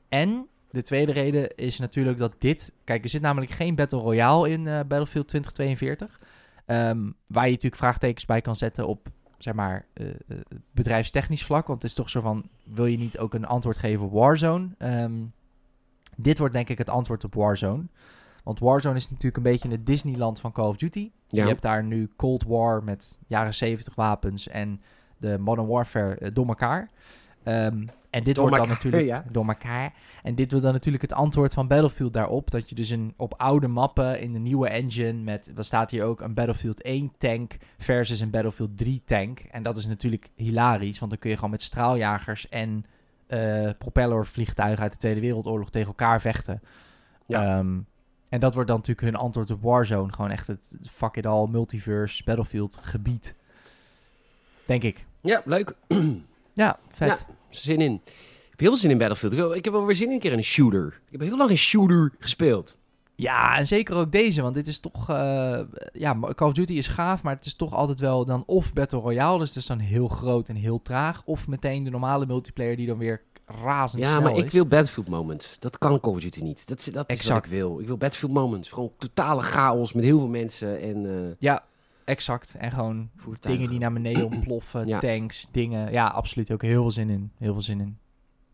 En de tweede reden is natuurlijk dat dit... Kijk, er zit namelijk geen Battle Royale in Battlefield 2042. Ehm, waar je natuurlijk vraagtekens bij kan zetten op, zeg maar, eh, eh, bedrijfstechnisch vlak. Want het is toch zo van, wil je niet ook een antwoord geven op Warzone? Ehm, dit wordt denk ik het antwoord op Warzone. Want Warzone is natuurlijk een beetje het Disneyland van Call of Duty. Ja. Je hebt daar nu Cold War met jaren 70 wapens en de Modern Warfare eh, door elkaar. Ehm, en dit Door wordt dan elkaar, natuurlijk ja. door elkaar. En dit wordt dan natuurlijk het antwoord van Battlefield daarop. Dat je dus een, op oude mappen in de nieuwe engine met, wat staat hier ook, een Battlefield 1 tank versus een Battlefield 3 tank. En dat is natuurlijk hilarisch, want dan kun je gewoon met straaljagers en eh propellervliegtuigen uit de Tweede Wereldoorlog tegen elkaar vechten. Ja. Ehm, en dat wordt dan natuurlijk hun antwoord op Warzone. Gewoon echt het fuck it all multiverse Battlefield gebied. Denk ik. Ja, leuk. Ja, vet. Zin in. Ik heb heel veel zin in Battlefield. Ik, heb wel weer zin in een keer in een shooter. Ik heb heel lang geen shooter gespeeld. Ja, en zeker ook deze, want dit is toch... eh, ja, Call of Duty is gaaf, maar het is toch altijd wel dan of Battle Royale, dus het is dan heel groot en heel traag, of meteen de normale multiplayer die dan weer razendsnel Ja, maar is. ik wil Battlefield moments. Dat kan Call of Duty niet. Dat, dat is Exact. wat ik wil. Ik wil Battlefield moments. Gewoon totale chaos met heel veel mensen en eh, Ja, exact. En gewoon voertuigen. dingen die naar beneden ontploffen, Ja. tanks, dingen. Ja, absoluut. Ook heel veel zin in. Heel veel zin in.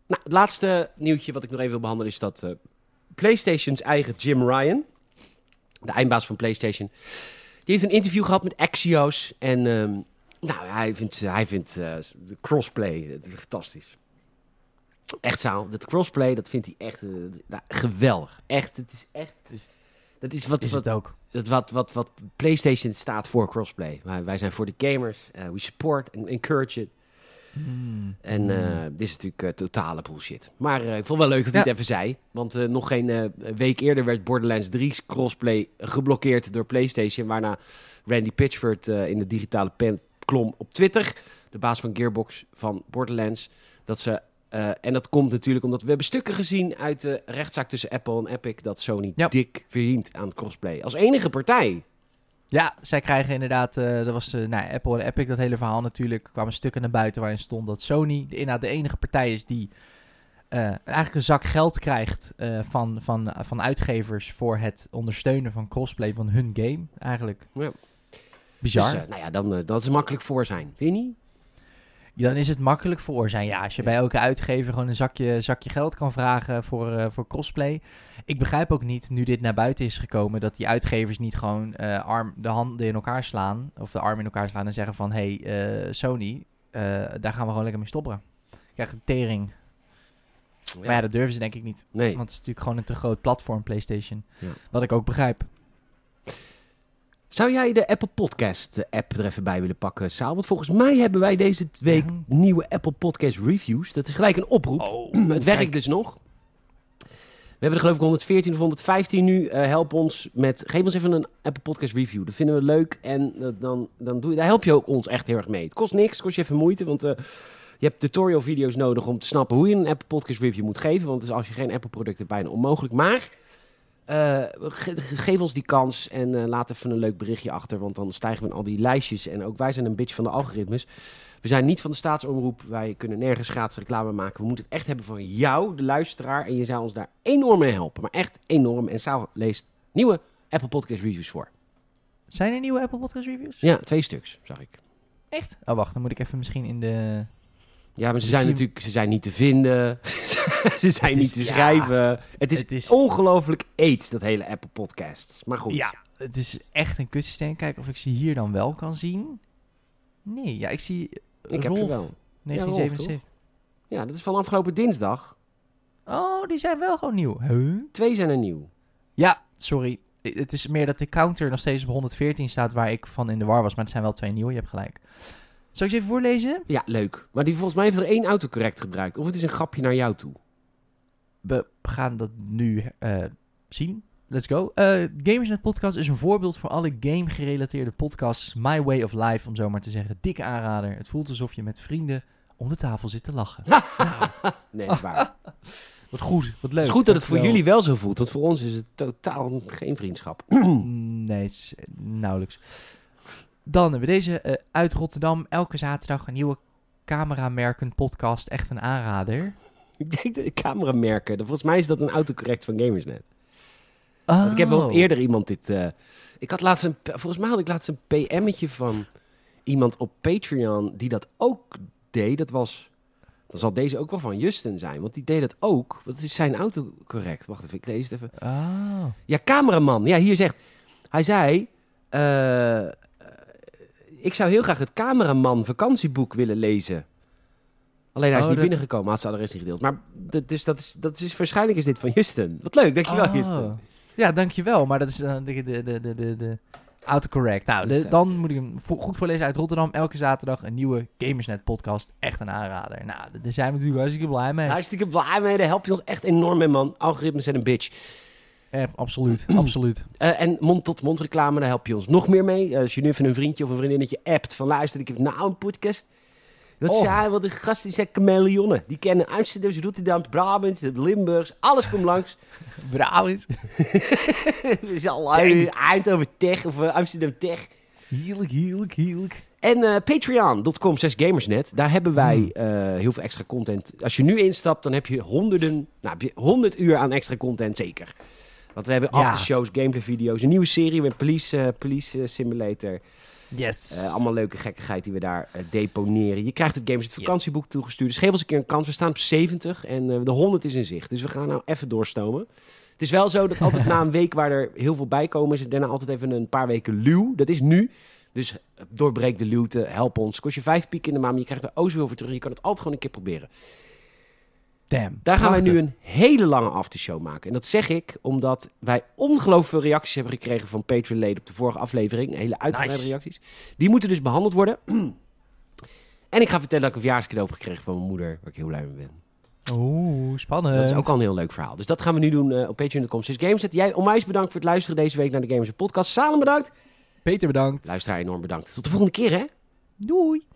Nou, het laatste nieuwtje wat ik nog even wil behandelen is dat eh, PlayStation's eigen Jim Ryan, de eindbaas van PlayStation, die heeft een interview gehad met Axios. En ehm, nou, hij vindt, hij vindt eh, de crossplay het is fantastisch. Echt zo, dat crossplay, dat vindt hij echt eh, nou, geweldig. Echt, het is echt... Het is, dat is wat, Is wat, het ook. Dat wat, wat, wat PlayStation staat voor crossplay. Wij, wij zijn voor de gamers. eh, we support and encourage it. Hmm. En eh, dit is natuurlijk eh, totale bullshit. Maar eh, ik vond het wel leuk dat hij Ja. het even zei. Want eh, nog geen eh, week eerder werd Borderlands 3 crossplay geblokkeerd door PlayStation. Waarna Randy Pitchford eh, in de digitale pen klom op Twitter. De baas van Gearbox van Borderlands. Dat ze, eh, en dat komt natuurlijk omdat we hebben stukken gezien uit de rechtszaak tussen Apple en Epic. Dat Sony Ja. dik verhient aan het crossplay. Als enige partij. Ja, zij krijgen inderdaad, eh dat was eh, nou, Apple en Epic, dat hele verhaal natuurlijk, kwamen stukken naar buiten waarin stond dat Sony de, inderdaad de enige partij is die eigenlijk een zak geld krijgt van, van, van uitgevers voor het ondersteunen van crossplay van hun game. Eigenlijk Ja. bizar. Dus nou ja, dan, dat is makkelijk voor zijn. Vind je niet? Dan is het makkelijk voor zijn. Ja, als je bij elke uitgever gewoon een zakje, zakje geld kan vragen voor, eh, voor cosplay. Ik begrijp ook niet, nu dit naar buiten is gekomen, dat die uitgevers niet gewoon eh, arm, de handen in elkaar slaan. Of de armen in elkaar slaan en zeggen van, hé hey, eh, Sony, daar gaan we gewoon lekker mee stoppen. Krijg een tering. Maar ja, dat durven ze denk ik niet. Nee. Want het is natuurlijk gewoon een te groot platform, PlayStation. Ja. Wat ik ook begrijp. Zou jij de Apple Podcast eh, app er even bij willen pakken, Saal? Want volgens mij hebben wij deze week Ja. nieuwe Apple Podcast reviews. Dat is gelijk een oproep. Oh, het werkt dus nog. We hebben er geloof ik 114 of 115 nu. Eh, help ons met... Geef ons even een Apple Podcast review. Dat vinden we leuk. En dan, dan doe je, daar help je ook ons echt heel erg mee. Het kost niks. Kost je even moeite. Want eh, je hebt tutorial video's nodig om te snappen hoe je een Apple Podcast review moet geven. Want dus als je geen Apple product hebt, bijna onmogelijk. Maar... eh, ge- ge- geef ons die kans en eh, laat even een leuk berichtje achter, want dan stijgen we in al die lijstjes. En ook wij zijn een bitch van de algoritmes. We zijn niet van de staatsomroep. Wij kunnen nergens gratis reclame maken. We moeten het echt hebben van jou, de luisteraar. En je zou ons daar enorm mee helpen. Maar echt enorm. En Saal leest nieuwe Apple Podcast reviews voor. Zijn er nieuwe Apple Podcast reviews? Ja, twee stuks, zag ik. Echt? Oh, wacht. Dan moet ik even misschien in de... Ja, maar ze zijn natuurlijk ze zijn niet te vinden. ze zijn niet te ja, schrijven. Het is, het is- ongelooflijk aids, dat hele Apple Podcasts. Maar goed. Ja, het is echt een kutsysteem. Kijken of ik ze hier dan wel kan zien. Nee, ja, ik zie ik heb ze wel. 1977. Ja, dat is van afgelopen dinsdag. oh, die zijn wel gewoon nieuw. Huh? Twee zijn er nieuw. Ja, sorry. Het is meer dat de counter nog steeds op 114 staat waar ik van in de war was. Maar het zijn wel twee nieuwe, je hebt gelijk. Zal ik ze even voorlezen? Ja, leuk. Maar die volgens mij heeft er één autocorrect gebruikt. Of het is een grapje naar jou toe. We gaan dat nu eh, zien. Let's go. Eh Gamersnet Podcast is een voorbeeld voor alle game-gerelateerde podcasts. My way of life, om zo maar te zeggen. Dikke aanrader. Het voelt alsof je met vrienden om de tafel zit te lachen. nou, Nee, dat is waar. wat goed, wat leuk. Het is goed dat het voor jullie wel zo voelt. Want voor ons is het totaal geen vriendschap. Nee, het is nauwelijks. Dan hebben we deze eh, uit Rotterdam. Elke zaterdag een nieuwe cameramerken podcast. Echt een aanrader. Ik denk de cameramerken. Volgens mij is dat een autocorrect van Gamersnet. Want ik heb wel Oh. eerder iemand dit... eh, ik had laatst een... Volgens mij had ik laatst een PM'tje van iemand op Patreon die dat ook deed. Dat was... Dan zal deze ook wel van Justin zijn. Want die deed dat ook. Wat is zijn autocorrect? Wacht even, ik lees het even. Oh. Ja, cameraman. Ja, hier zegt... Hij zei... eh, ik zou heel graag het cameraman vakantieboek willen lezen. Alleen hij is Oh, niet dat- binnengekomen, had ze adres niet gedeeld. Maar dus dat is, dat is, waarschijnlijk is dit van Justin. Wat leuk, dankjewel Oh. Justin. Ja, dankjewel. Maar dat is uh, de, de, de, de, de, de autocorrect. Nou, Dus de- dan moet ik hem vo- goed voorlezen uit Rotterdam. Elke zaterdag een nieuwe Gamersnet podcast. Echt een aanrader. Nou, daar zijn we natuurlijk hartstikke blij mee. Hartstikke blij mee, daar help je ons echt enorm mee man. Algoritmes zijn een bitch. Eh, absoluut, absoluut. Eh, en mond-tot-mond reclame, daar help je ons nog meer mee. Eh, als je nu even een vriendje of een vriendinnetje appt van luister, ik heb nou een podcast. Dat Oh. zijn wat de gasten, die zijn chameleonnen. Die kennen Amsterdam, Rotterdam, Brabant, Limburgs, alles komt langs. Brabant. We zijn al Zeg. Eindhoven Tech of eh, Amsterdam Tech. Heerlijk, heerlijk, heerlijk. En eh, patreon.com slash gamersnet. Daar hebben wij Hmm. eh, heel veel extra content. Als je nu instapt, dan heb je honderden, nou, heb je 100 uur aan extra content zeker. Want we hebben Ja. aftershows, gameplay video's, een nieuwe serie met Police, eh, police eh, Simulator. Yes. Eh, allemaal leuke gekkigheid die we daar eh, deponeren. Je krijgt het Gamersnet Yes. vakantieboek toegestuurd. Dus geef ons een keer een kans. We staan op 70 en de 100 is in zicht. Dus we gaan nou even doorstomen. Het is wel zo dat altijd na een week waar er heel veel bij komen... is er daarna altijd even een paar weken luw. Dat is nu. Dus doorbreek de luwte, help ons. Kost je vijf piek in de maand, maar je krijgt er o zoveel voor terug. Je kan het altijd gewoon een keer proberen. Damn. Daar gaan wij nu een hele lange aftershow maken. En dat zeg ik omdat wij ongelooflijk veel reacties hebben gekregen van Patreon-leden op de vorige aflevering. Hele uitgebreide Nice. reacties. Die moeten dus behandeld worden. en ik ga vertellen dat ik een verjaarscadeau heb gekregen van mijn moeder, waar ik heel blij mee ben. Oeh, spannend. Dat is ook al een heel leuk verhaal. Dus dat gaan we nu doen eh, op patreon.com. Dus Gameset, jij onwijs bedankt voor het luisteren deze week naar de Gamers Podcast. Salem bedankt. Peter, bedankt. Luisteraar enorm bedankt. Tot de volgende keer hè. Doei.